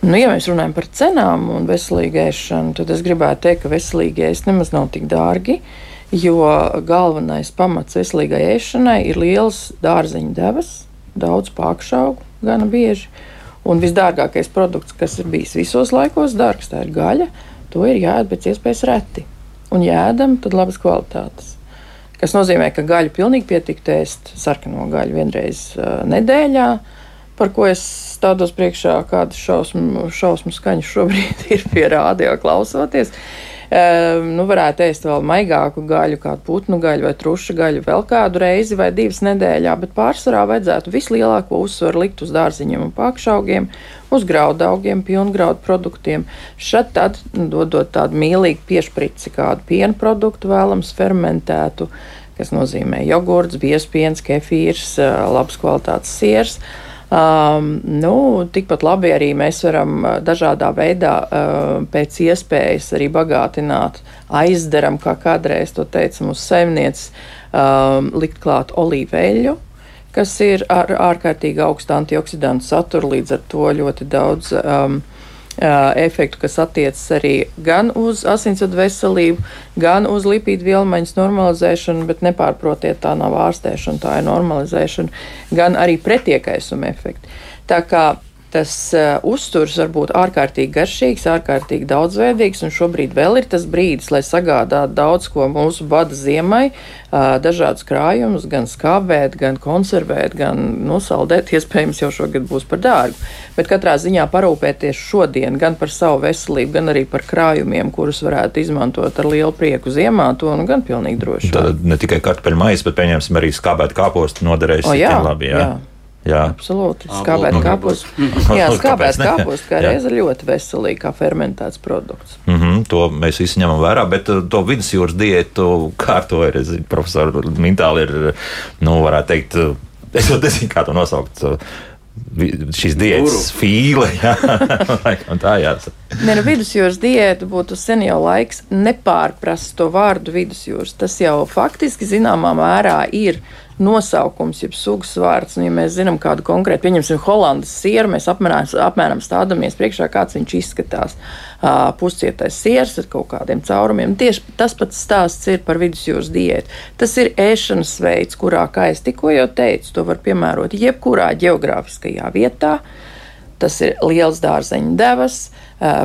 Nu, ja mēs runājam par cenām un veselīgu ēšanu, tad es gribētu teikt, ka veselīgi ēst nemaz nav tik dārgi. Jo galvenais pamats veselīgai ēšanai ir liels dārzeņu devas, daudz pakšaugu, gana bieži. Un visdārgākais produkts, kas ir bijis visos laikos dārgs, tā ir gaļa. To ir jāēd pēc iespējas reti. Un jādam, tad labas kvalitātes. Tas nozīmē, ka gaļu pilnīgi pietiktu ēst sarkano gaļu vienreiz uh, nedēļā. Uh, par ko es stādos priekšā, kādas šausmu, šausmu skaņas šobrīd <laughs> ir pie rādio klausoties. Um, nu, varētu ēst vēl maigāku gaļu, kādu putnu gaļu vai truša gaļu, vēl kādu reizi vai divas nedēļā, bet pārsvarā vajadzētu vislielāko uzsvaru likt uz dārziņiem un pakšaugiem, uz graudaugiem, pilngraudu produktiem. Šad tad dodot tādu mīlīgu piešprici kādu piena produktu vēlams fermentētu, kas nozīmē jogurts, biespiens, kefīrs, labs kvalitātes siers. Um, nu, tikpat labi arī mēs varam uh, dažādā veidā uh, pēc iespējas arī bagātināt aizdaram, kā kādreiz to teica mūsu saimnieces, um, likt klāt olīveļu, kas ir ar ārkārtīgi augstu antioksidantu saturu, līdz ar to ļoti daudz um, efektu, kas attiecas arī gan uz asinsvadu veselību, gan uz lipīdu vielmaiņas normalizēšanu, bet nepārprotiet, tā nav ārstēšana, tā ir normalizēšana, gan arī pretiekaisuma efektu. Tā kā Tas uh, uzturs var būt ārkārtīgi garšīgs, ārkārtīgi daudzveidīgs, un šobrīd vēl ir tas brīdis, lai sagādātu daudz ko mūsu bada ziemai, uh, dažādus krājumus, gan skābēt, gan konservēt, gan nosaldēt. <laughs> Iespējams, jau šogad būs par dārgu. Bet katrā ziņā parūpēties šodien gan par savu veselību, gan arī par krājumiem, kurus varētu izmantot ar lielu prieku ziemā, to nu gan pilnīgi droši. Tad ne tikai kartupeļu maize, bet pieņemsim arī skābēt kāpostu noderēs. O, jā, labi, jā. jā. Jā, absolūti. Skābēt kāpos. <laughs> Jā, skābēt kāpos, kā reize ļoti veselīgi, kā fermentēts produkts. Mm -hmm, to mēs visi ņemam vērā, bet uh, to vidusjūras diētu kārtoja, es profesori Mintāli ir, nu, varētu teikt, uh, es jau nezinu, kā to nosaukt uh, šīs diētas fīle. <laughs> Jā, tā jāsaka. Ne, nu, vidusjūras diēta būtu sen jau laiks nepārprast to vārdu vidusjūras. Tas jau faktiski zināmā mērā ir nosaukums, jeb sugas vārds. Un, ja mēs zinām kādu konkrētu, pieņemsim, holandas sieru, mēs apmēram, apmēram stādamies priekšā, kāds viņš izskatās. Uh, puscietais siers ar kaut kādiem caurumiem. Tieši tas pats stāsts ir par vidusjūras diētu. Tas ir ēšanas veids, kurā, kā es tikko jau teicu, to var piemērot jebkurā geogrāfiskajā vietā. Tas ir liels dārzeņu devas,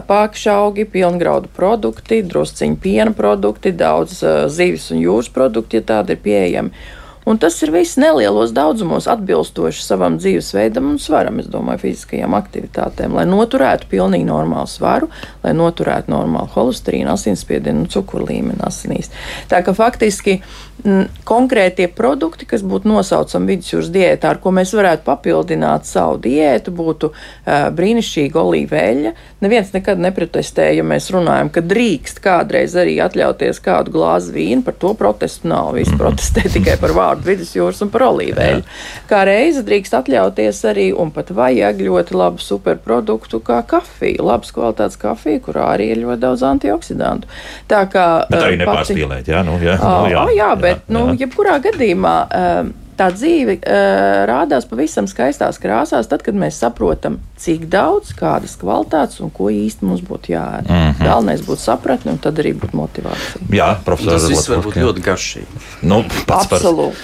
pākšaugi, pilngraudu produkti, drusciņu piena produkti, daudz zivis un jūras produkti, ja tādi ir pieejami. Un tas ir viss nelielos daudzumos, atbilstoši savam dzīvesveidam un svaram, es domāju, fiziskajām aktivitātēm, lai noturētu pilnīgi normālu svaru, lai noturētu normālu holesterīnu, asinsspiedienu un cukuru līmeni asinīs. Tā ka faktiski m, konkrētie produkti, kas būtu nosaucami vidusjūras diētā, ar ko mēs varētu papildināt savu diētu, būtu uh, brīnišķīga olīveļa. Neviens nekad neprotestēja, ja mēs runājam, ka drīkst kādreiz arī atļauties kādu glāzi vīnu, par to protestu nav. Visi protestē <laughs> tikai par vārdu vidusjūras un par olīveļu. Kā reizi drīkst atļauties arī, un pat vajag ļoti labu superproduktu kā kafija, labas kvalitātes kafija, kurā arī ir ļoti daudz antioksidantu. Tā kā. Bet arī nepārspīlēt, jā, nu, jā. Nu, jā, jā, bet, jā, nu, jebkurā gadījumā. Um, tā dzīve uh, rādās pavisam skaistās krāsās, tad, kad mēs saprotam, cik daudz, kādas kvalitātes un ko īsti mums būtu jāēd. Mm -hmm. Galvenais būtu sapratne, un tad arī būtu motivācija. Jā, profesors, tas viss var būt ļoti garšīgi. Nu, pats Absolūti.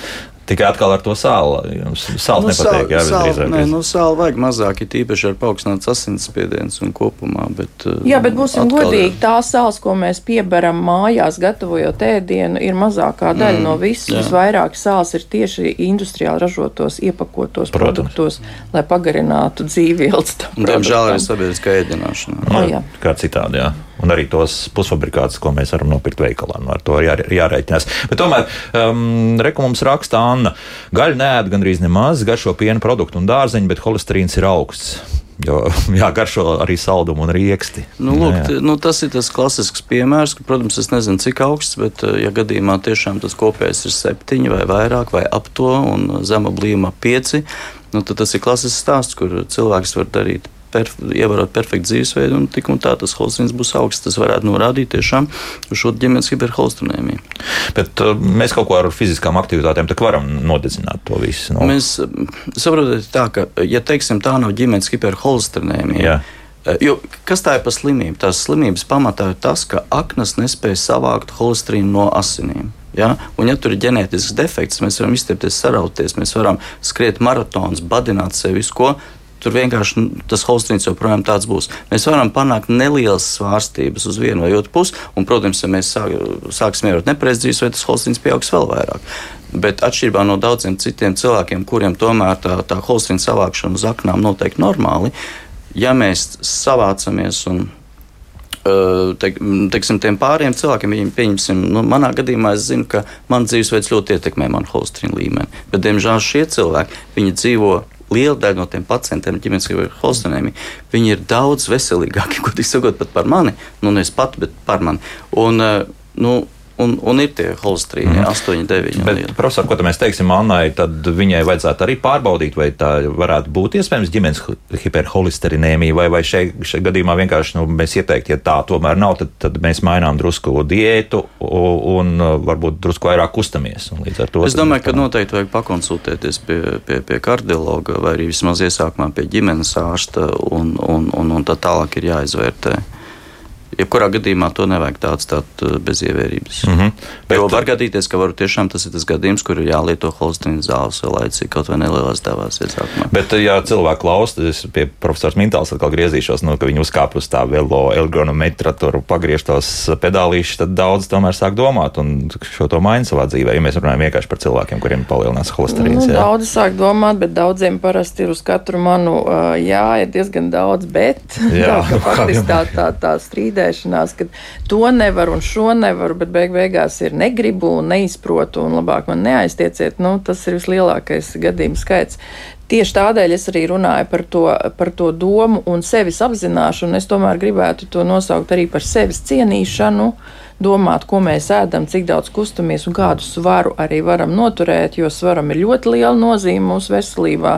Tikai atkal ar to sāli. Jums sāli nu, nepatīk. Jā, sāli, nē, nu, sāli vajag mazāk, ir īpaši ar paaugstināts asinsspiediens un kopumā. Bet, jā, bet būsim godīgi, tā sāls, ko mēs pieberam mājās, gatavojot ēdienu, ir mazākā daļa mm, no visas. Visvairāk sāls ir tieši industriāli ražotos, iepakotos Protams. produktos, lai pagarinātu dzīvi ilgstu. Diemžēl arī sabiedriskā ēdināšana. No, jā. Kā citādi, jā un arī tos pusfabrikātus, ko mēs varam nopirkt veikalā. Nu, ar to jā, jārēķinās. Bet tomēr, um, mums raksta Anna, gaļa neēd gandrīz nemaz, garšo piena produktu un dārzeņu, bet holesterīns ir augsts. Jo, <laughs> jā, garšo arī saldumu un rieksti. Nu, lūk, jā. nu, tas ir tas klasisks piemērs, ka, protams, es nezinu, cik augsts, bet, ja gadījumā tiešām tas kopējais ir septiņi vai vairāk, vai ap to, un zema blīma pieci, nu, tad tas ir klasisks stāsts, kur cilvēks var darīt perf ievērot perfektu dzīvesveidu, un tik un tā tas holesterīns būs augsts. Tas varētu norādīt tiešām uz šo ģimenes hiperholesterīnēmiju. Bet uh, mēs kaut ko ar fiziskām aktivitātēm varam nodedzināt to visu. No? Mēs saprotam, tā, ka, ja teiksim, tā nav ģimenes hiperholesterīnēmija. Uh, jo, kas tā ir par slimību? Tās slimības pamatā ir tas, ka aknas nespēja savākt holesterīnu no asinīm. Ja? Un, ja tur ir ģenētisks defekts, mēs varam izstiepties, sarauties, mēs varam skriet maratonus, badināt sevi ko. Tur vienkārši nu, tas holsteins joprojām tāds būs. Mēs varam panākt nelielas svārstības uz vienu vai otru pusi, un, protams, ja mēs sāk, sāksim ievērot nepareizi dzīves, vai tas holsteins pieaugs vēl vairāk. Bet atšķirībā no daudziem citiem cilvēkiem, kuriem tomēr tā, tā holsteina savākšana uz aknām noteikti normāli, ja mēs savācamies un te, teiksim, tiem pāriem cilvēkiem, viņiem pieņemsim, nu, manā gadījumā es zinu, ka man dzīvesveids ļoti ietekmē manu holstrīnu līmeni. Bet, diemžēl, šie cilvēki, viņi dzīvo liela daļa no tiem pacientiem, ģimenes holstenēmi, viņi ir daudz veselīgāki, tik sakot, pat par mani. Nu, nevis pat, bet par mani. Un, eh, nu, Un, un ir tie holesterīni, mm. 8, 9. Bet, profesor, ko mēs teiksim Annai, tad viņai vajadzētu arī pārbaudīt, vai tā varētu būt iespējams ģimenes hiperholesterinēmija, vai, vai šeit, šeit gadījumā vienkārši nu, mēs ieteikt, ja tā tomēr nav, tad, tad mēs mainām drusku diētu un, un varbūt drusku vairāk kustamies. Es domāju, ka noteikti vajag pakonsultēties pie, pie, pie kardiologa vai arī vismaz iesākumā pie ģimenes ārsta un, un, un, un tā tālāk ir jāizvērtē jebkurā gadījumā to nevajag tāds tāds uh, bez ievērības. Mm -hmm. Bet, jo var gadīties, ka varu tiešām tas ir tas gadījums, kur ir jālieto holsteina zāles vai laicīgi kaut vai nelielās devās iesākumā. Bet, ja cilvēki klausās, es pie profesora Mintāls atkal griezīšos, nu, ka viņi uzkāp uz tā velo ergonometra, tur pagriež tos pedālīšus, tad daudz tomēr sāk domāt un šo to maina savā dzīvē, ja mēs runājam vienkārši par cilvēkiem, kuriem palielinās holesterīns. Nu, daudz sāk domāt, bet daudziem parasti ir uz katru manu, jā, ir diezgan daudz, bet jā, <laughs> tā, faktiski tā, tā, tā strīdē strīdēšanās, ka to nevar un šo nevaru, bet beig beigās ir negribu un neizprotu un labāk man neaiztieciet. Nu, tas ir vislielākais gadījums skaits. Tieši tādēļ es arī runāju par to, par to domu un sevis apzināšanu. Es tomēr gribētu to nosaukt arī par sevis cienīšanu, domāt, ko mēs ēdam, cik daudz kustamies un kādu svaru arī varam noturēt, jo svaram ir ļoti liela nozīme mūsu veselībā.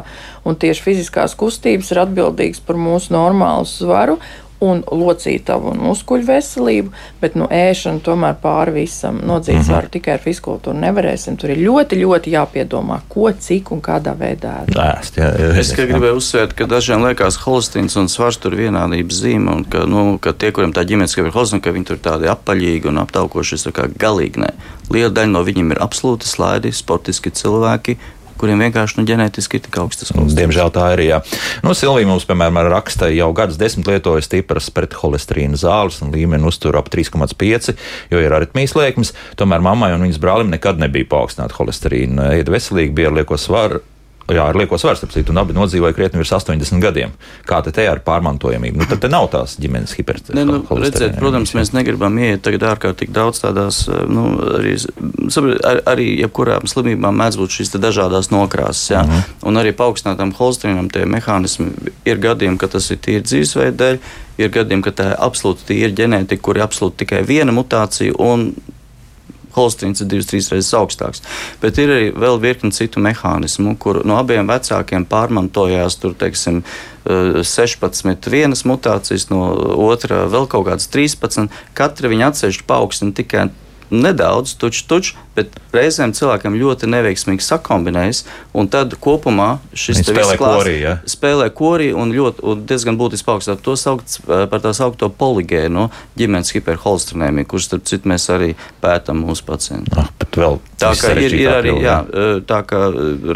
Un tieši fiziskās kustības ir atbildīgas par mūsu normālu svaru un locītavu un muskuļu veselību, bet nu, ēšana tomēr pāri visam nodzīt mm -hmm. svaru tikai ar fizkultūru nevarēsim. Tur ir ļoti, ļoti jāpiedomā, ko, cik un kādā veidā ēst. Jā, jā, jā, es gribēju uzsvērt, ka dažiem liekas holesterīns un svars tur vienādības zīme, un ka, nu, ka tie, kuriem tā ģimenes ir holesterīna, ka viņi tur tādi apaļīgi un aptaukoši, tas kā galīgi nē. Liela daļa no viņiem ir absolūti slaidi, sportiski cilvēki, kuriem vienkārši nu, ģenētiski ir tik augstas kolesterols. Diemžēl tā ir. Jā. Nu, Silvija mums, piemēram, raksta, jau gadus desmit lietoja stipras pretholesterīna zāles un līmeni uztur ap 3,5, jo ir aritmijas liekmes. Tomēr mammai un viņas brālim nekad nebija paaugstināta holesterīna. Ēda veselīgi, bija ar lieko svaru Jā, ar lieko svaru, starp citu, un abi nodzīvoja krietni virs 80 gadiem. Kā te, te ar pārmantojamību? Nu, tad te nav tās ģimenes hipertenzīvas. Nu, redzēt, protams, mēs negribam iet tagad ārkārtīgi daudz tādās, nu, arī, ar, arī jebkurām slimībām mēdz būt šīs dažādas nokrāsas, jā. Mhm. -huh. Un arī paaugstinātam holsterinam tie mehānismi ir gadījumi, ka tas ir tīri dzīvesveida dēļ, ir gadījumi, ka tā ir absolūti tīra ģenētika, kur ir absolūti tikai viena mutācija un Holsteins ir divas, trīs reizes augstāks. Bet ir arī vēl virkni citu mehānismu, kur no abiem vecākiem pārmantojās tur, teiksim, 16 eh, vienas mutācijas, no otra vēl kaut kādas 13. Katra viņa atsevišķi paaugstina tikai nedaudz, tuču, tuču, bet reizēm cilvēkam ļoti neveiksmīgi sakombinējas, un tad kopumā šis spēlē korī, ja? spēlē korī un, ļoti, un diezgan būtiski paaugstināt to saukt par tā saukto poligēnu ģimenes hiperholstrinēmiju, kurš, starp citu, mēs arī pētam mūsu pacientu. Ah, tā kā ir, ir arī, jā, tā kā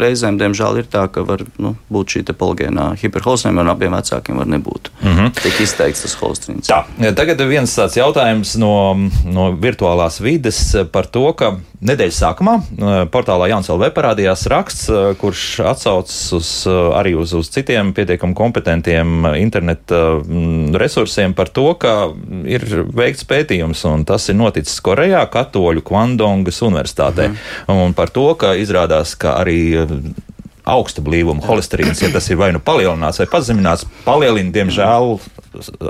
reizēm, diemžēl, ir tā, ka var nu, būt šī poligēnā hiperholstrinēmija, un abiem vecākiem var nebūt. Mm -hmm. Tik izteikts tas holstrins. Tā, tagad viens tāds jautājums no, no virtuālās vides par to, ka Nedēļas sākumā portālā Jānis LV parādījās raksts, kurš atsaucas uz, arī uz, uz citiem pietiekami kompetentiem interneta resursiem par to, ka ir veikts pētījums, un tas ir noticis Korejā, Katoļu Kvandongas universitātē. Mhm. Un par to, ka izrādās, ka arī augsta blīvuma holesterīns, ja tas ir vai nu palielināts vai pazemināts, palielina, diemžēl,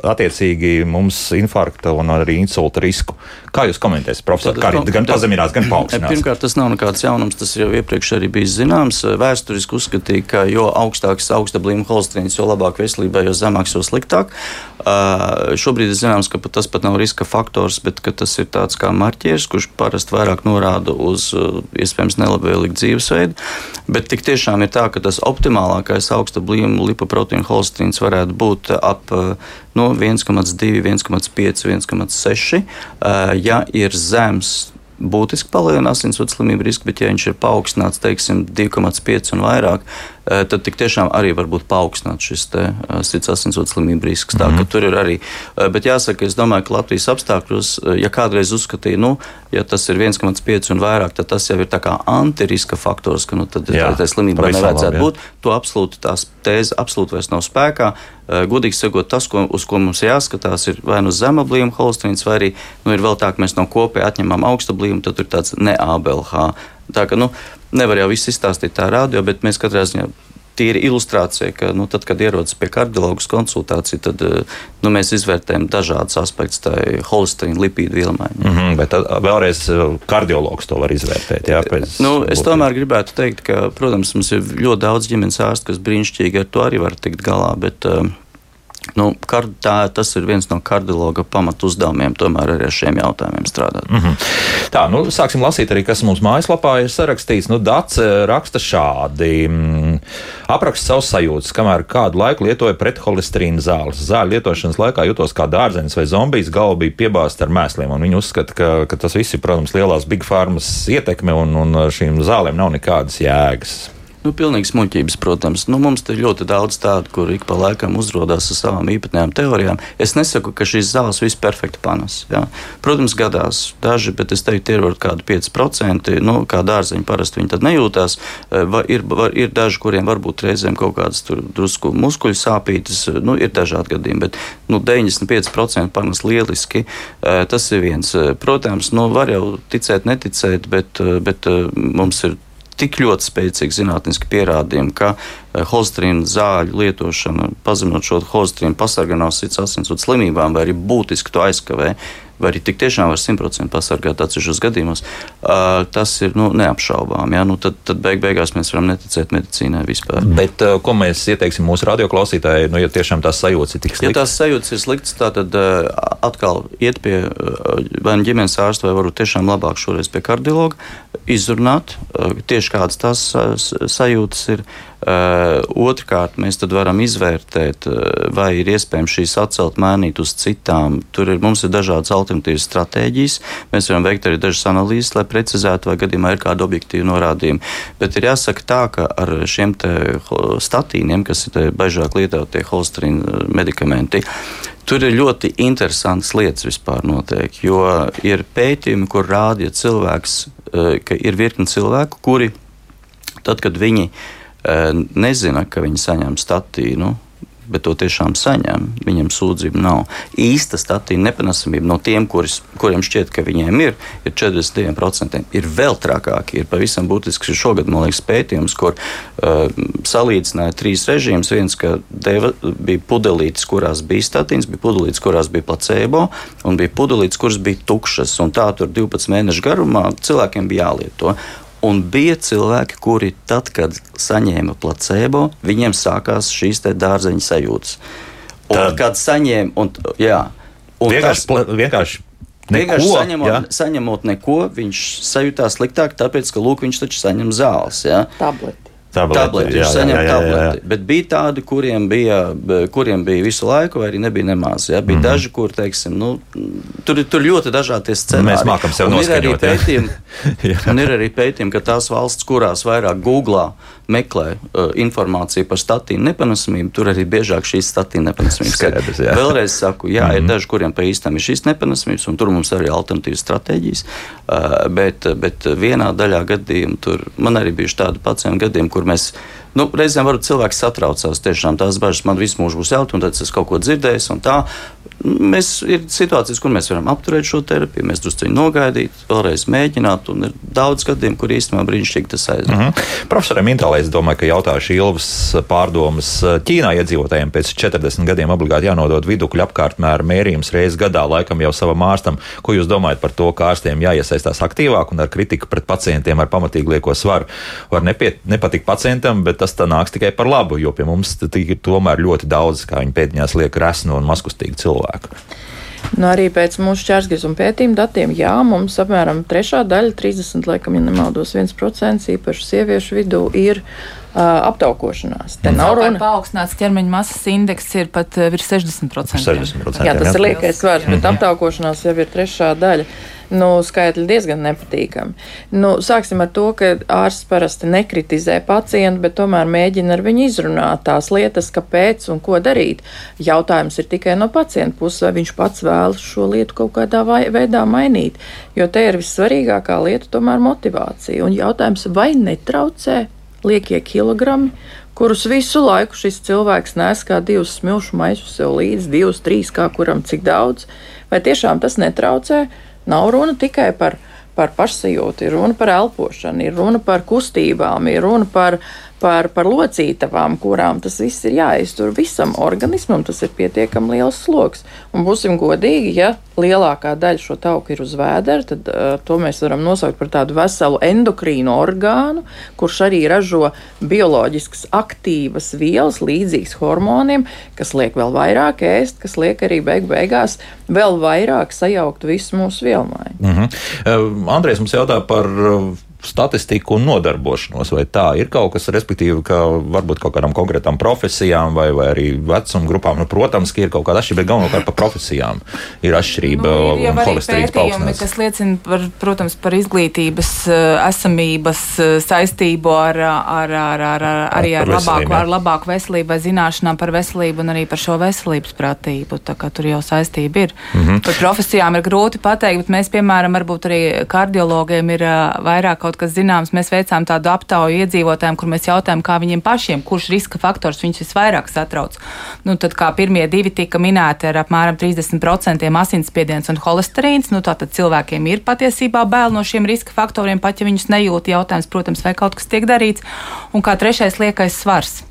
attiecīgi mums infarkta un arī insulta risku. Kā jūs komentēsiet, profesor? Kā arī gan pazeminās, gan paaugstinās? Pirmkārt, tas nav nekāds jaunums, tas jau iepriekš arī bijis zināms. Vēsturiski uzskatīja, ka jo augstāks augsta blīvuma holesterīns, jo labāk veselībai, jo zemāks, jo sliktāk. Uh, šobrīd ir zināms, ka pat tas pat nav riska faktors, bet tas ir tāds kā marķieris, kurš parasti vairāk norāda uz uh, iespējams nelabvēlīgu dzīvesveidu. Bet tik tiešām ir tā, ka tas optimālākais augsta blīvuma lipoproteīna holesterīns varētu būt ap no 1,2, 1,5, 1,6. Ja ir zems būtiski palielinās insulta slimību risku, bet, ja viņš ir paaugstināts, teiksim, 2,5 un vairāk, tad tiešām arī var būt paaugstināts šis sirds asinsvadu slimību risks. Tā, mm -hmm. tur ir arī, bet jāsaka, es domāju, ka Latvijas apstākļos, ja kādreiz uzskatīja, nu, ja tas ir 1,5 un vairāk, tad tas jau ir tā kā antiriska faktors, ka nu, tad Jā, tā slimībai nevajadzētu labi, būt. To absolūti tās tēze absolūti vairs nav spēkā. Godīgi sakot, tas, ko, uz ko mums jāskatās, ir vai nu zema blīvuma holesterīns, vai arī nu, ir vēl tā, ka mēs no kopēja atņemam augsta gadījumu, tad tur ir tāds ne ABLH. Tā ka nu, nevar jau viss izstāstīt tā rādio, bet mēs katrā ziņā tīri ilustrācija, ka nu, tad, kad ierodas pie kardiologa konsultācija, tad nu, mēs izvērtējam dažādas aspektus tai holesterīna lipīdu vielmaiņai. Mm -hmm, bet tad, vēlreiz kardiologs to var izvērtēt. Jā, nu, es tomēr gribētu teikt, ka, protams, mums ir ļoti daudz ģimenes ārstu, kas brīnišķīgi ar to arī var tikt galā. Bet, uh, Nu, kard, tā, tas ir viens no kardiologa pamatu uzdevumiem, tomēr arī ar šiem jautājumiem strādāt. Mm -hmm. Tā, nu, sāksim lasīt arī, kas mums mājaslapā ir sarakstīts. Nu, Dats eh, raksta šādi. Mm, apraksta savus sajūtas, kamēr kādu laiku lietoja pretholesterīna zāles. Zāļu lietošanas laikā jutos kā dārzenis vai zombijs, galva bija piebāzta ar mēsliem. Viņi uzskata, ka, ka tas viss ir, protams, lielās big farmas ietekme un, un šīm zālēm nav nekādas jēgas. Nu, pilnīgi smuļķības, protams. Nu, mums ir ļoti daudz tādu, kur ik pa laikam uzrādās ar savām īpatnējām teorijām. Es nesaku, ka šīs zāles viss perfekti panes. Jā. Protams, gadās daži, bet es teiktu, ir varbūt kādi 5%. Nu, kā dārzeņi parasti viņi tad nejūtās. Eh, va, ir, var, ir daži, kuriem varbūt reizēm kaut kādas drusku muskuļu sāpītas. Nu, ir dažādi gadījumi, bet nu, 95% panes lieliski. Eh, tas ir viens. Eh, protams, nu, var jau ticēt, neticēt, bet, bet mums ir tik ļoti spēcīgi zinātniski pierādījumi, ka eh, holstrīna zāļu lietošana, pazeminot šo holstrīnu, pasargā no sirds asinsvadu slimībām vai arī būtiski to aizkavē vai arī tik tiešām var simtprocentīgi pasargāt atsevišķos gadījumos, uh, tas ir nu, neapšaubām. Ja? Nu, tad, tad beig beigās mēs varam neticēt medicīnai vispār. Bet uh, ko mēs ieteiksim mūsu radioklausītājai, nu, ja tiešām tās sajūtas ir tik sliktas? Ja tās sajūtas ir sliktas, tad uh, atkal iet pie vai nu ģimenes ārsta, vai varbūt tiešām labāk šoreiz pie kardiologa, izrunāt tieši kādas tās sajūtas ir. Otrkārt, mēs varam izvērtēt, vai ir iespējams šīs atcelt, mainīt uz citām. Tur ir, mums ir dažādas alternatīvas stratēģijas. Mēs varam veikt arī dažas analīzes, lai precizētu, vai gadījumā ir kāda objektīva norādījuma. Bet ir jāsaka tā, ka ar šiem statīniem, kas ir biežāk lietotie holsterīna medikamenti, Tur ir ļoti interesants lietas vispār notiek, jo ir pētījumi, kur rāda, ja cilvēks, uh, ka ir virkni cilvēku, kuri tad, kad viņi uh, nezina, ka viņi saņem statīnu, bet to tiešām saņem. Viņam sūdzību nav. Īsta statīna nepanesamība no tiem, kuris, kuriem šķiet, ka viņiem ir, ir 42%. Ir vēl trakāki. Ir pavisam būtisks šogad, man liekas, pētījums, kur uh, salīdzināja trīs režīmus. Viens, ka deva, bija pudelītes, kurās bija statīns, bija pudelītes, kurās bija placebo, un bija pudelītes, kuras bija tukšas. Un tā tur 12 mēnešu garumā cilvēkiem bija jālieto. Un bija cilvēki, kuri tad, kad saņēma placebo, viņiem sākās šīs dārzeņa sajūtas. Un, tad, kad saņēma, un, jā, un vienkārši, tas, vienkārši Neko, vienkārši saņemot, ja? saņemot neko, viņš sajūtās sliktāk, tāpēc, ka lūk, viņš taču saņem zāles. Ja? Tableti. Tableti, jā, jā, jā, jā, tableti. Bet bija tādi, kuriem bija, kuriem bija visu laiku, vai arī nebija nemaz. Ja? Bija mm -hmm. daži, kur, teiksim, nu, tur, tur ļoti dažādi scenāriji. Mēs mākam sev pētījumi, <laughs> un ir arī pētījumi, ka tās valsts, kurās vairāk googlā meklē uh, informāciju par statīnu nepanesamību, tur arī biežāk šīs statīna nepanesamības skaidrs. Jā. Vēlreiz saku, jā, mm -hmm. ir mhm. daži, kuriem pa īstam ir šīs nepanesamības, un tur mums arī alternatīvas stratēģijas. Uh, bet, bet vienā daļā gadījumā tur man arī bijuši tādi pacienti gadījumi, kur mēs nu, reizēm varbūt cilvēks satraucās. Tiešām tās bažas man visu mūžu būs jautājums, un tad es kaut ko dzirdēju, tā. Mēs ir situācijas, kur mēs varam apturēt šo terapiju, mēs drusku nogaidīt, vēlreiz mēģināt, ir daudz gadījumu, kur īstenībā brīnišķīgi tas aiziet. Mm -hmm. Profesoram Mintālē, es domāju, ka jautājuši Ilvas pārdomas Ķīnā iedzīvotājiem pēc 40 gadiem obligāti jānodod vidukļu apkārtmēra mērījums reizes gadā, laikam jau savam ārstam. Ko jūs domājat par to, ka ārstiem jāiesaistās aktīvāk un ar kritiku pret pacientiem ar pamatīgi lieko svaru? Var nepiet, nepatikt pacientam, bet tas nāks tikai par labu, jo pie mums ir tomēr ļoti daudz, kā viņi pēdiņās liek, resnu un maskustīgi cilvēku cilvēku. Nu, arī pēc mūsu čērsgriezuma pētījuma datiem, jā, mums apmēram trešā daļa, 30, laikam, ja nemaldos, 1% īpaši sieviešu vidū ir uh, aptaukošanās. Te nav runa. Paaugstināts ķermeņa masas indeks ir pat virs 60%. 60% jā, tas jā. ir liekais svars, bet mm -hmm. aptaukošanās jau ir trešā daļa nu, skaitļi diezgan nepatīkami. Nu, sāksim ar to, ka ārsts parasti nekritizē pacientu, bet tomēr mēģina ar viņu izrunāt tās lietas, kāpēc un ko darīt. Jautājums ir tikai no pacienta puses, vai viņš pats vēlas šo lietu kaut kādā veidā mainīt. Jo te ir vissvarīgākā lieta tomēr motivācija. Un jautājums, vai netraucē liekie kilogrami, kurus visu laiku šis cilvēks nes kā divus smilšu maisus sev līdzi, divus, trīs, kā kuram cik daudz, vai tiešām tas netraucē? Nav runa tikai par, par pašsajūtu, ir runa par elpošanu, ir runa par kustībām, ir runa par par, par locītavām, kurām tas viss ir jāiztur visam organismam, tas ir pietiekami liels sloks. Un būsim godīgi, ja lielākā daļa šo tauku ir uz vēdera, tad uh, to mēs varam nosaukt par tādu veselu endokrīnu orgānu, kurš arī ražo bioloģiskas aktīvas vielas, līdzīgas hormoniem, kas liek vēl vairāk ēst, kas liek arī beig beigās vēl vairāk sajaukt visu mūsu vielmaiņu. Mm -hmm. uh, Andrēs mums jautā par uh, statistiku un nodarbošanos, vai tā ir kaut kas, respektīvi, ka varbūt kaut kādām konkrētām profesijām vai, vai arī vecuma grupām, nu, protams, ka ir kaut kāda atšķirība, bet galvenokārt par profesijām ir atšķirība nu, ir un holesterīns paaugstinās. kas liecina par, protams, par izglītības eh, esamības eh, saistību ar, ar, ar, ar, ar arī ar, ar labāku, ar labāku veselību vai zināšanām par veselību un arī par šo veselības pratību. Tā kā tur jau saistība ir. Mm -hmm. Par profesijām ir grūti pateikt, bet mēs, piemēram, varbūt arī kardiologiem ir eh, vairāk kaut kas zināms, mēs veicām tādu aptauju iedzīvotājiem, kur mēs jautājām, kā viņiem pašiem, kurš riska faktors viņus visvairāk satrauc. Nu, tad kā pirmie divi tika minēti ar apmēram 30% asinsspiediens un holesterīns, nu, tātad cilvēkiem ir patiesībā bail no šiem riska faktoriem, pat ja viņus nejūt. Jautājums, protams, vai kaut kas tiek darīts. Un kā trešais liekais svars.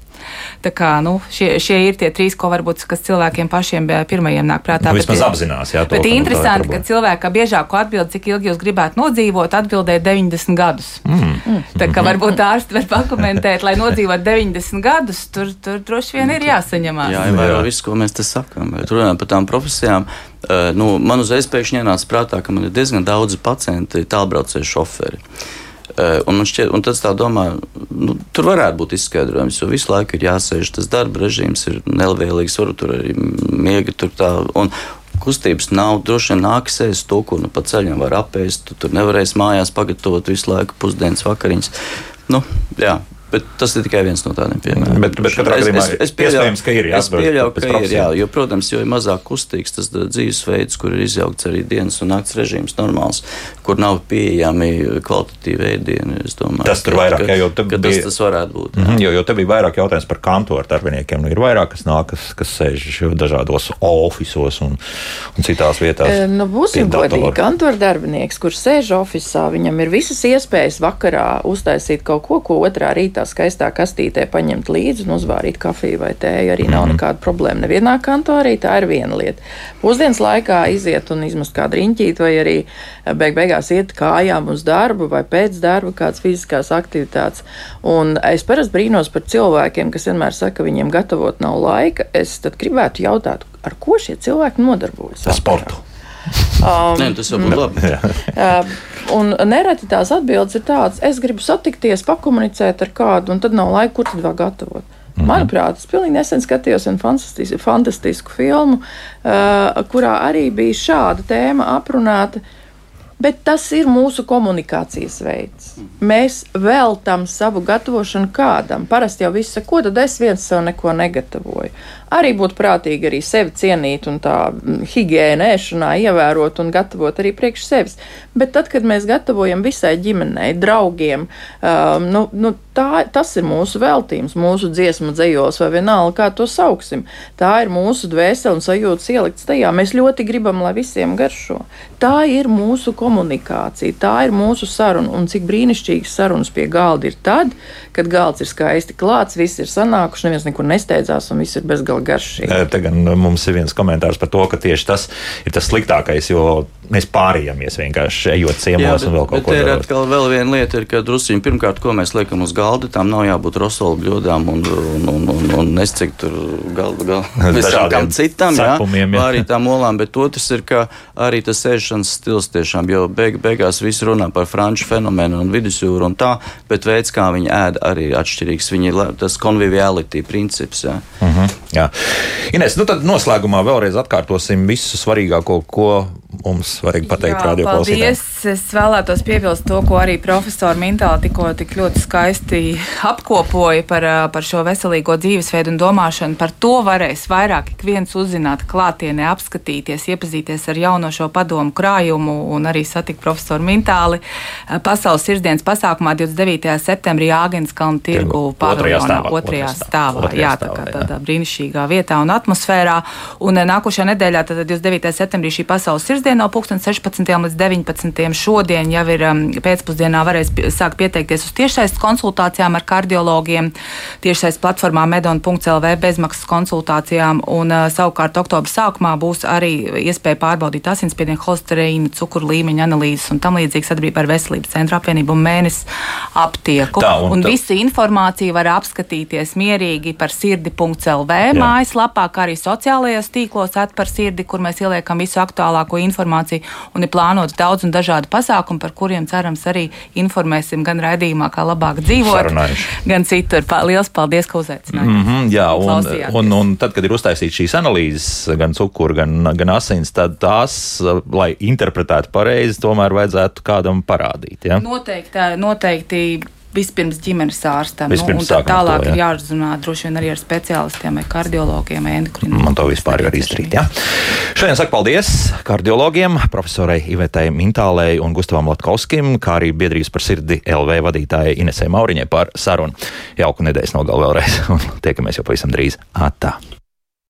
Tā kā, nu, šie, šie ir tie trīs, ko varbūt cilvēkiem pašiem pirmajiem nāk prātā. Nu, vismaz apzinās, jā. To, bet interesanti, ka cilvēka biežāko atbildi, cik ilgi jūs gribētu nodzīvot, atbildēja 90 gadus. Mm. Mm. Tā kā varbūt ārsti var pakomentēt, lai nodzīvot 90 gadus, tur, tur droši vien ir jāsaņemās. Jā, ievēro visu, ko mēs te sakām. Bet runājot par tām profesijām, uh, nu, man uzreiz pēkšņi ienāca prātā, ka man ir diezgan daudzi pacienti tālbraucēji šoferi. Eh, un, šķiet, un tad tā domā, nu, tur varētu būt izskaidrojums, jo visu laiku ir jāsēž, tas darba režīms ir nelabvēlīgs, varbūt tur arī miega tur tā. Un, Kustības nav, droši vien nāks ēst to, ko nu pa ceļam var apēst. Tu tur nevarēsi mājās pagatavot visu laiku pusdienas vakariņas. Nu, jā, Bet tas ir tikai viens no tādiem piemēriem. Bet, bet katrā gadījumā es, es, es pieļauju, ka ir jāsaka. Es pieļauju, ka ir, jā, jo, protams, jo ir mazāk kustīgs tas dzīvesveids, kur ir izjaukts arī dienas un nakts režīms normāls, kur nav pieejami kvalitatīvi ēdieni. Domāju, tas tur vairāk, ka, jā, jo te bija, tas, tas varētu būt. Mm, jo, jo te bija vairāk jautājums par kantoru darbiniekiem. Nu, ir vairāk, kas nāk, kas, kas sēž dažādos ofisos un, un citās vietās. E, nu, būsim godīgi, kantoru darbinieks, kurš sēž ofisā, viņam ir visas iespējas vakarā uztaisīt kaut ko, ko otrā rītā skaistā kastītē paņemt līdzi un uzvārīt kafiju vai tēju. Arī nav mm -hmm. nekāda problēma nevienā kantorī. Tā ir viena lieta. Pusdienas laikā iziet un izmest kādu riņķīti, vai arī eh, beig beigās iet kājām uz darbu vai pēc darba kādas fiziskās aktivitātes. Un es parasti brīnos par cilvēkiem, kas vienmēr saka, ka viņiem gatavot nav laika. Es gribētu jautāt, ar ko šie cilvēki nodarbojas? Ar sportu. Um, Nē, tas jau būtu labi. uh, Un nereti tās atbildes ir tādas, es gribu satikties, pakomunicēt ar kādu, un tad nav laika, kur tad vēl gatavot. Mm -hmm. Manuprāt, es pilnīgi nesen skatījos vienu fantastisku, fantastisku filmu, uh, kurā arī bija šāda tēma aprunāta. Bet tas ir mūsu komunikācijas veids. Mēs veltam savu gatavošanu kādam. Parasti jau viss saka, ko tad es viens sev neko negatavoju arī būtu prātīgi arī sevi cienīt un tā mm, higiēna ēšanā ievērot un gatavot arī priekš sevis. Bet tad, kad mēs gatavojam visai ģimenei, draugiem, um, nu, nu, tā, tas ir mūsu veltījums, mūsu dziesmu dzējos vai vienalga, kā to sauksim. Tā ir mūsu dvēsele un sajūtas ielikts tajā. Mēs ļoti gribam, lai visiem garšo. Tā ir mūsu komunikācija, tā ir mūsu saruna. Un cik brīnišķīgas sarunas pie galda ir tad, kad galds ir skaisti klāts, viss ir sanākuši, neviens nekur nesteidzās un viss ir bezgalīgi vēl garšīgi. Te gan mums ir viens komentārs par to, ka tieši tas ir tas sliktākais, jo mēs pārējamies vienkārši ejot ciemos Jā, un vēl kaut ko tādu. Ir atkal vēl viena lieta, ir, ka drusciņi pirmkārt, ko mēs liekam uz galda, tam nav jābūt rosolu bļodām un, un, un, un, un es cik tur galda. Mēs kā kam citam, jā, jā. arī tām olām, bet otrs ir, ka arī tas ēšanas stils tiešām, jo beig, beigās visi runā par franču fenomenu un vidusjūru un tā, bet veids, kā viņi ēd, arī atšķirīgs. Viņi, tas conviviality princips. Jā. Uh mhm, -huh, jā. Ines, nu tad noslēgumā vēlreiz atkārtosim visu svarīgāko, ko mums vajag pateikt radioklausītājiem. Es vēlētos piebilst to, ko arī profesori Mintāli tikko tik ļoti skaisti apkopoja par, par šo veselīgo dzīvesveidu un domāšanu. Par to varēs vairāk ik viens uzzināt klātienē, apskatīties, iepazīties ar jauno šo padomu krājumu un arī satikt profesoru Mintāli pasaules sirdsdienas pasākumā 29. septembrī Āgenskalna tirgu paviljonā otrajā stāvā. Jā, tā kā tādā brīnišķīgā vietā un atmosfērā. Un nākošajā nedēļā, tad 29. septembrī šī pasaules sirdsdiena no 16. līdz 19. šodien jau ir um, pēcpusdienā varēs sākt pieteikties uz tiešsaistes konsultācijām ar kardiologiem, tiešsaistes platformā medon.lv bezmaksas konsultācijām, un uh, savukārt oktobra sākumā būs arī iespēja pārbaudīt asinsspiedienu, holesterīnu, cukuru līmeņa analīzes un tam līdzīgi sadarbībā ar Veselības centra apvienību un mēnesi aptieku. Tā, un un tā. visa informācija var apskatīties mierīgi par sirdi.lv mājaslapā, kā arī sociālajos tīklos atpar sirdi, kur mēs ieliekam visu aktuālāko informāciju un ir plānots daudz un dažādi pasākumi, par kuriem cerams arī informēsim gan raidījumā, kā labāk dzīvot, Sarunājuši. gan citur. Lielas paldies, ka uzaicinājāt. Mm -hmm, jā, un, un, un tad, kad ir uztaisīts šīs analīzes, gan cukuru, gan, gan asins, tad tās, lai interpretētu pareizi, tomēr vajadzētu kādam parādīt. Ja? Noteikti, noteikti vispirms ģimenes ārstam. Vispirms nu, tālāk to, jā. ir jārunā droši vien arī ar speciālistiem, vai kardiologiem, vai endokrinologiem. Man to vispār var izdarīt. Jā. Šodien saku paldies kardiologiem, profesorai Ivetai Mintālei un Gustavam Latkovskim, kā arī biedrības par sirdi LV vadītājai Inesē Mauriņai par sarunu. Jauku nedēļas nogalu vēlreiz <laughs> un tiekamies jau pavisam drīz. Atā!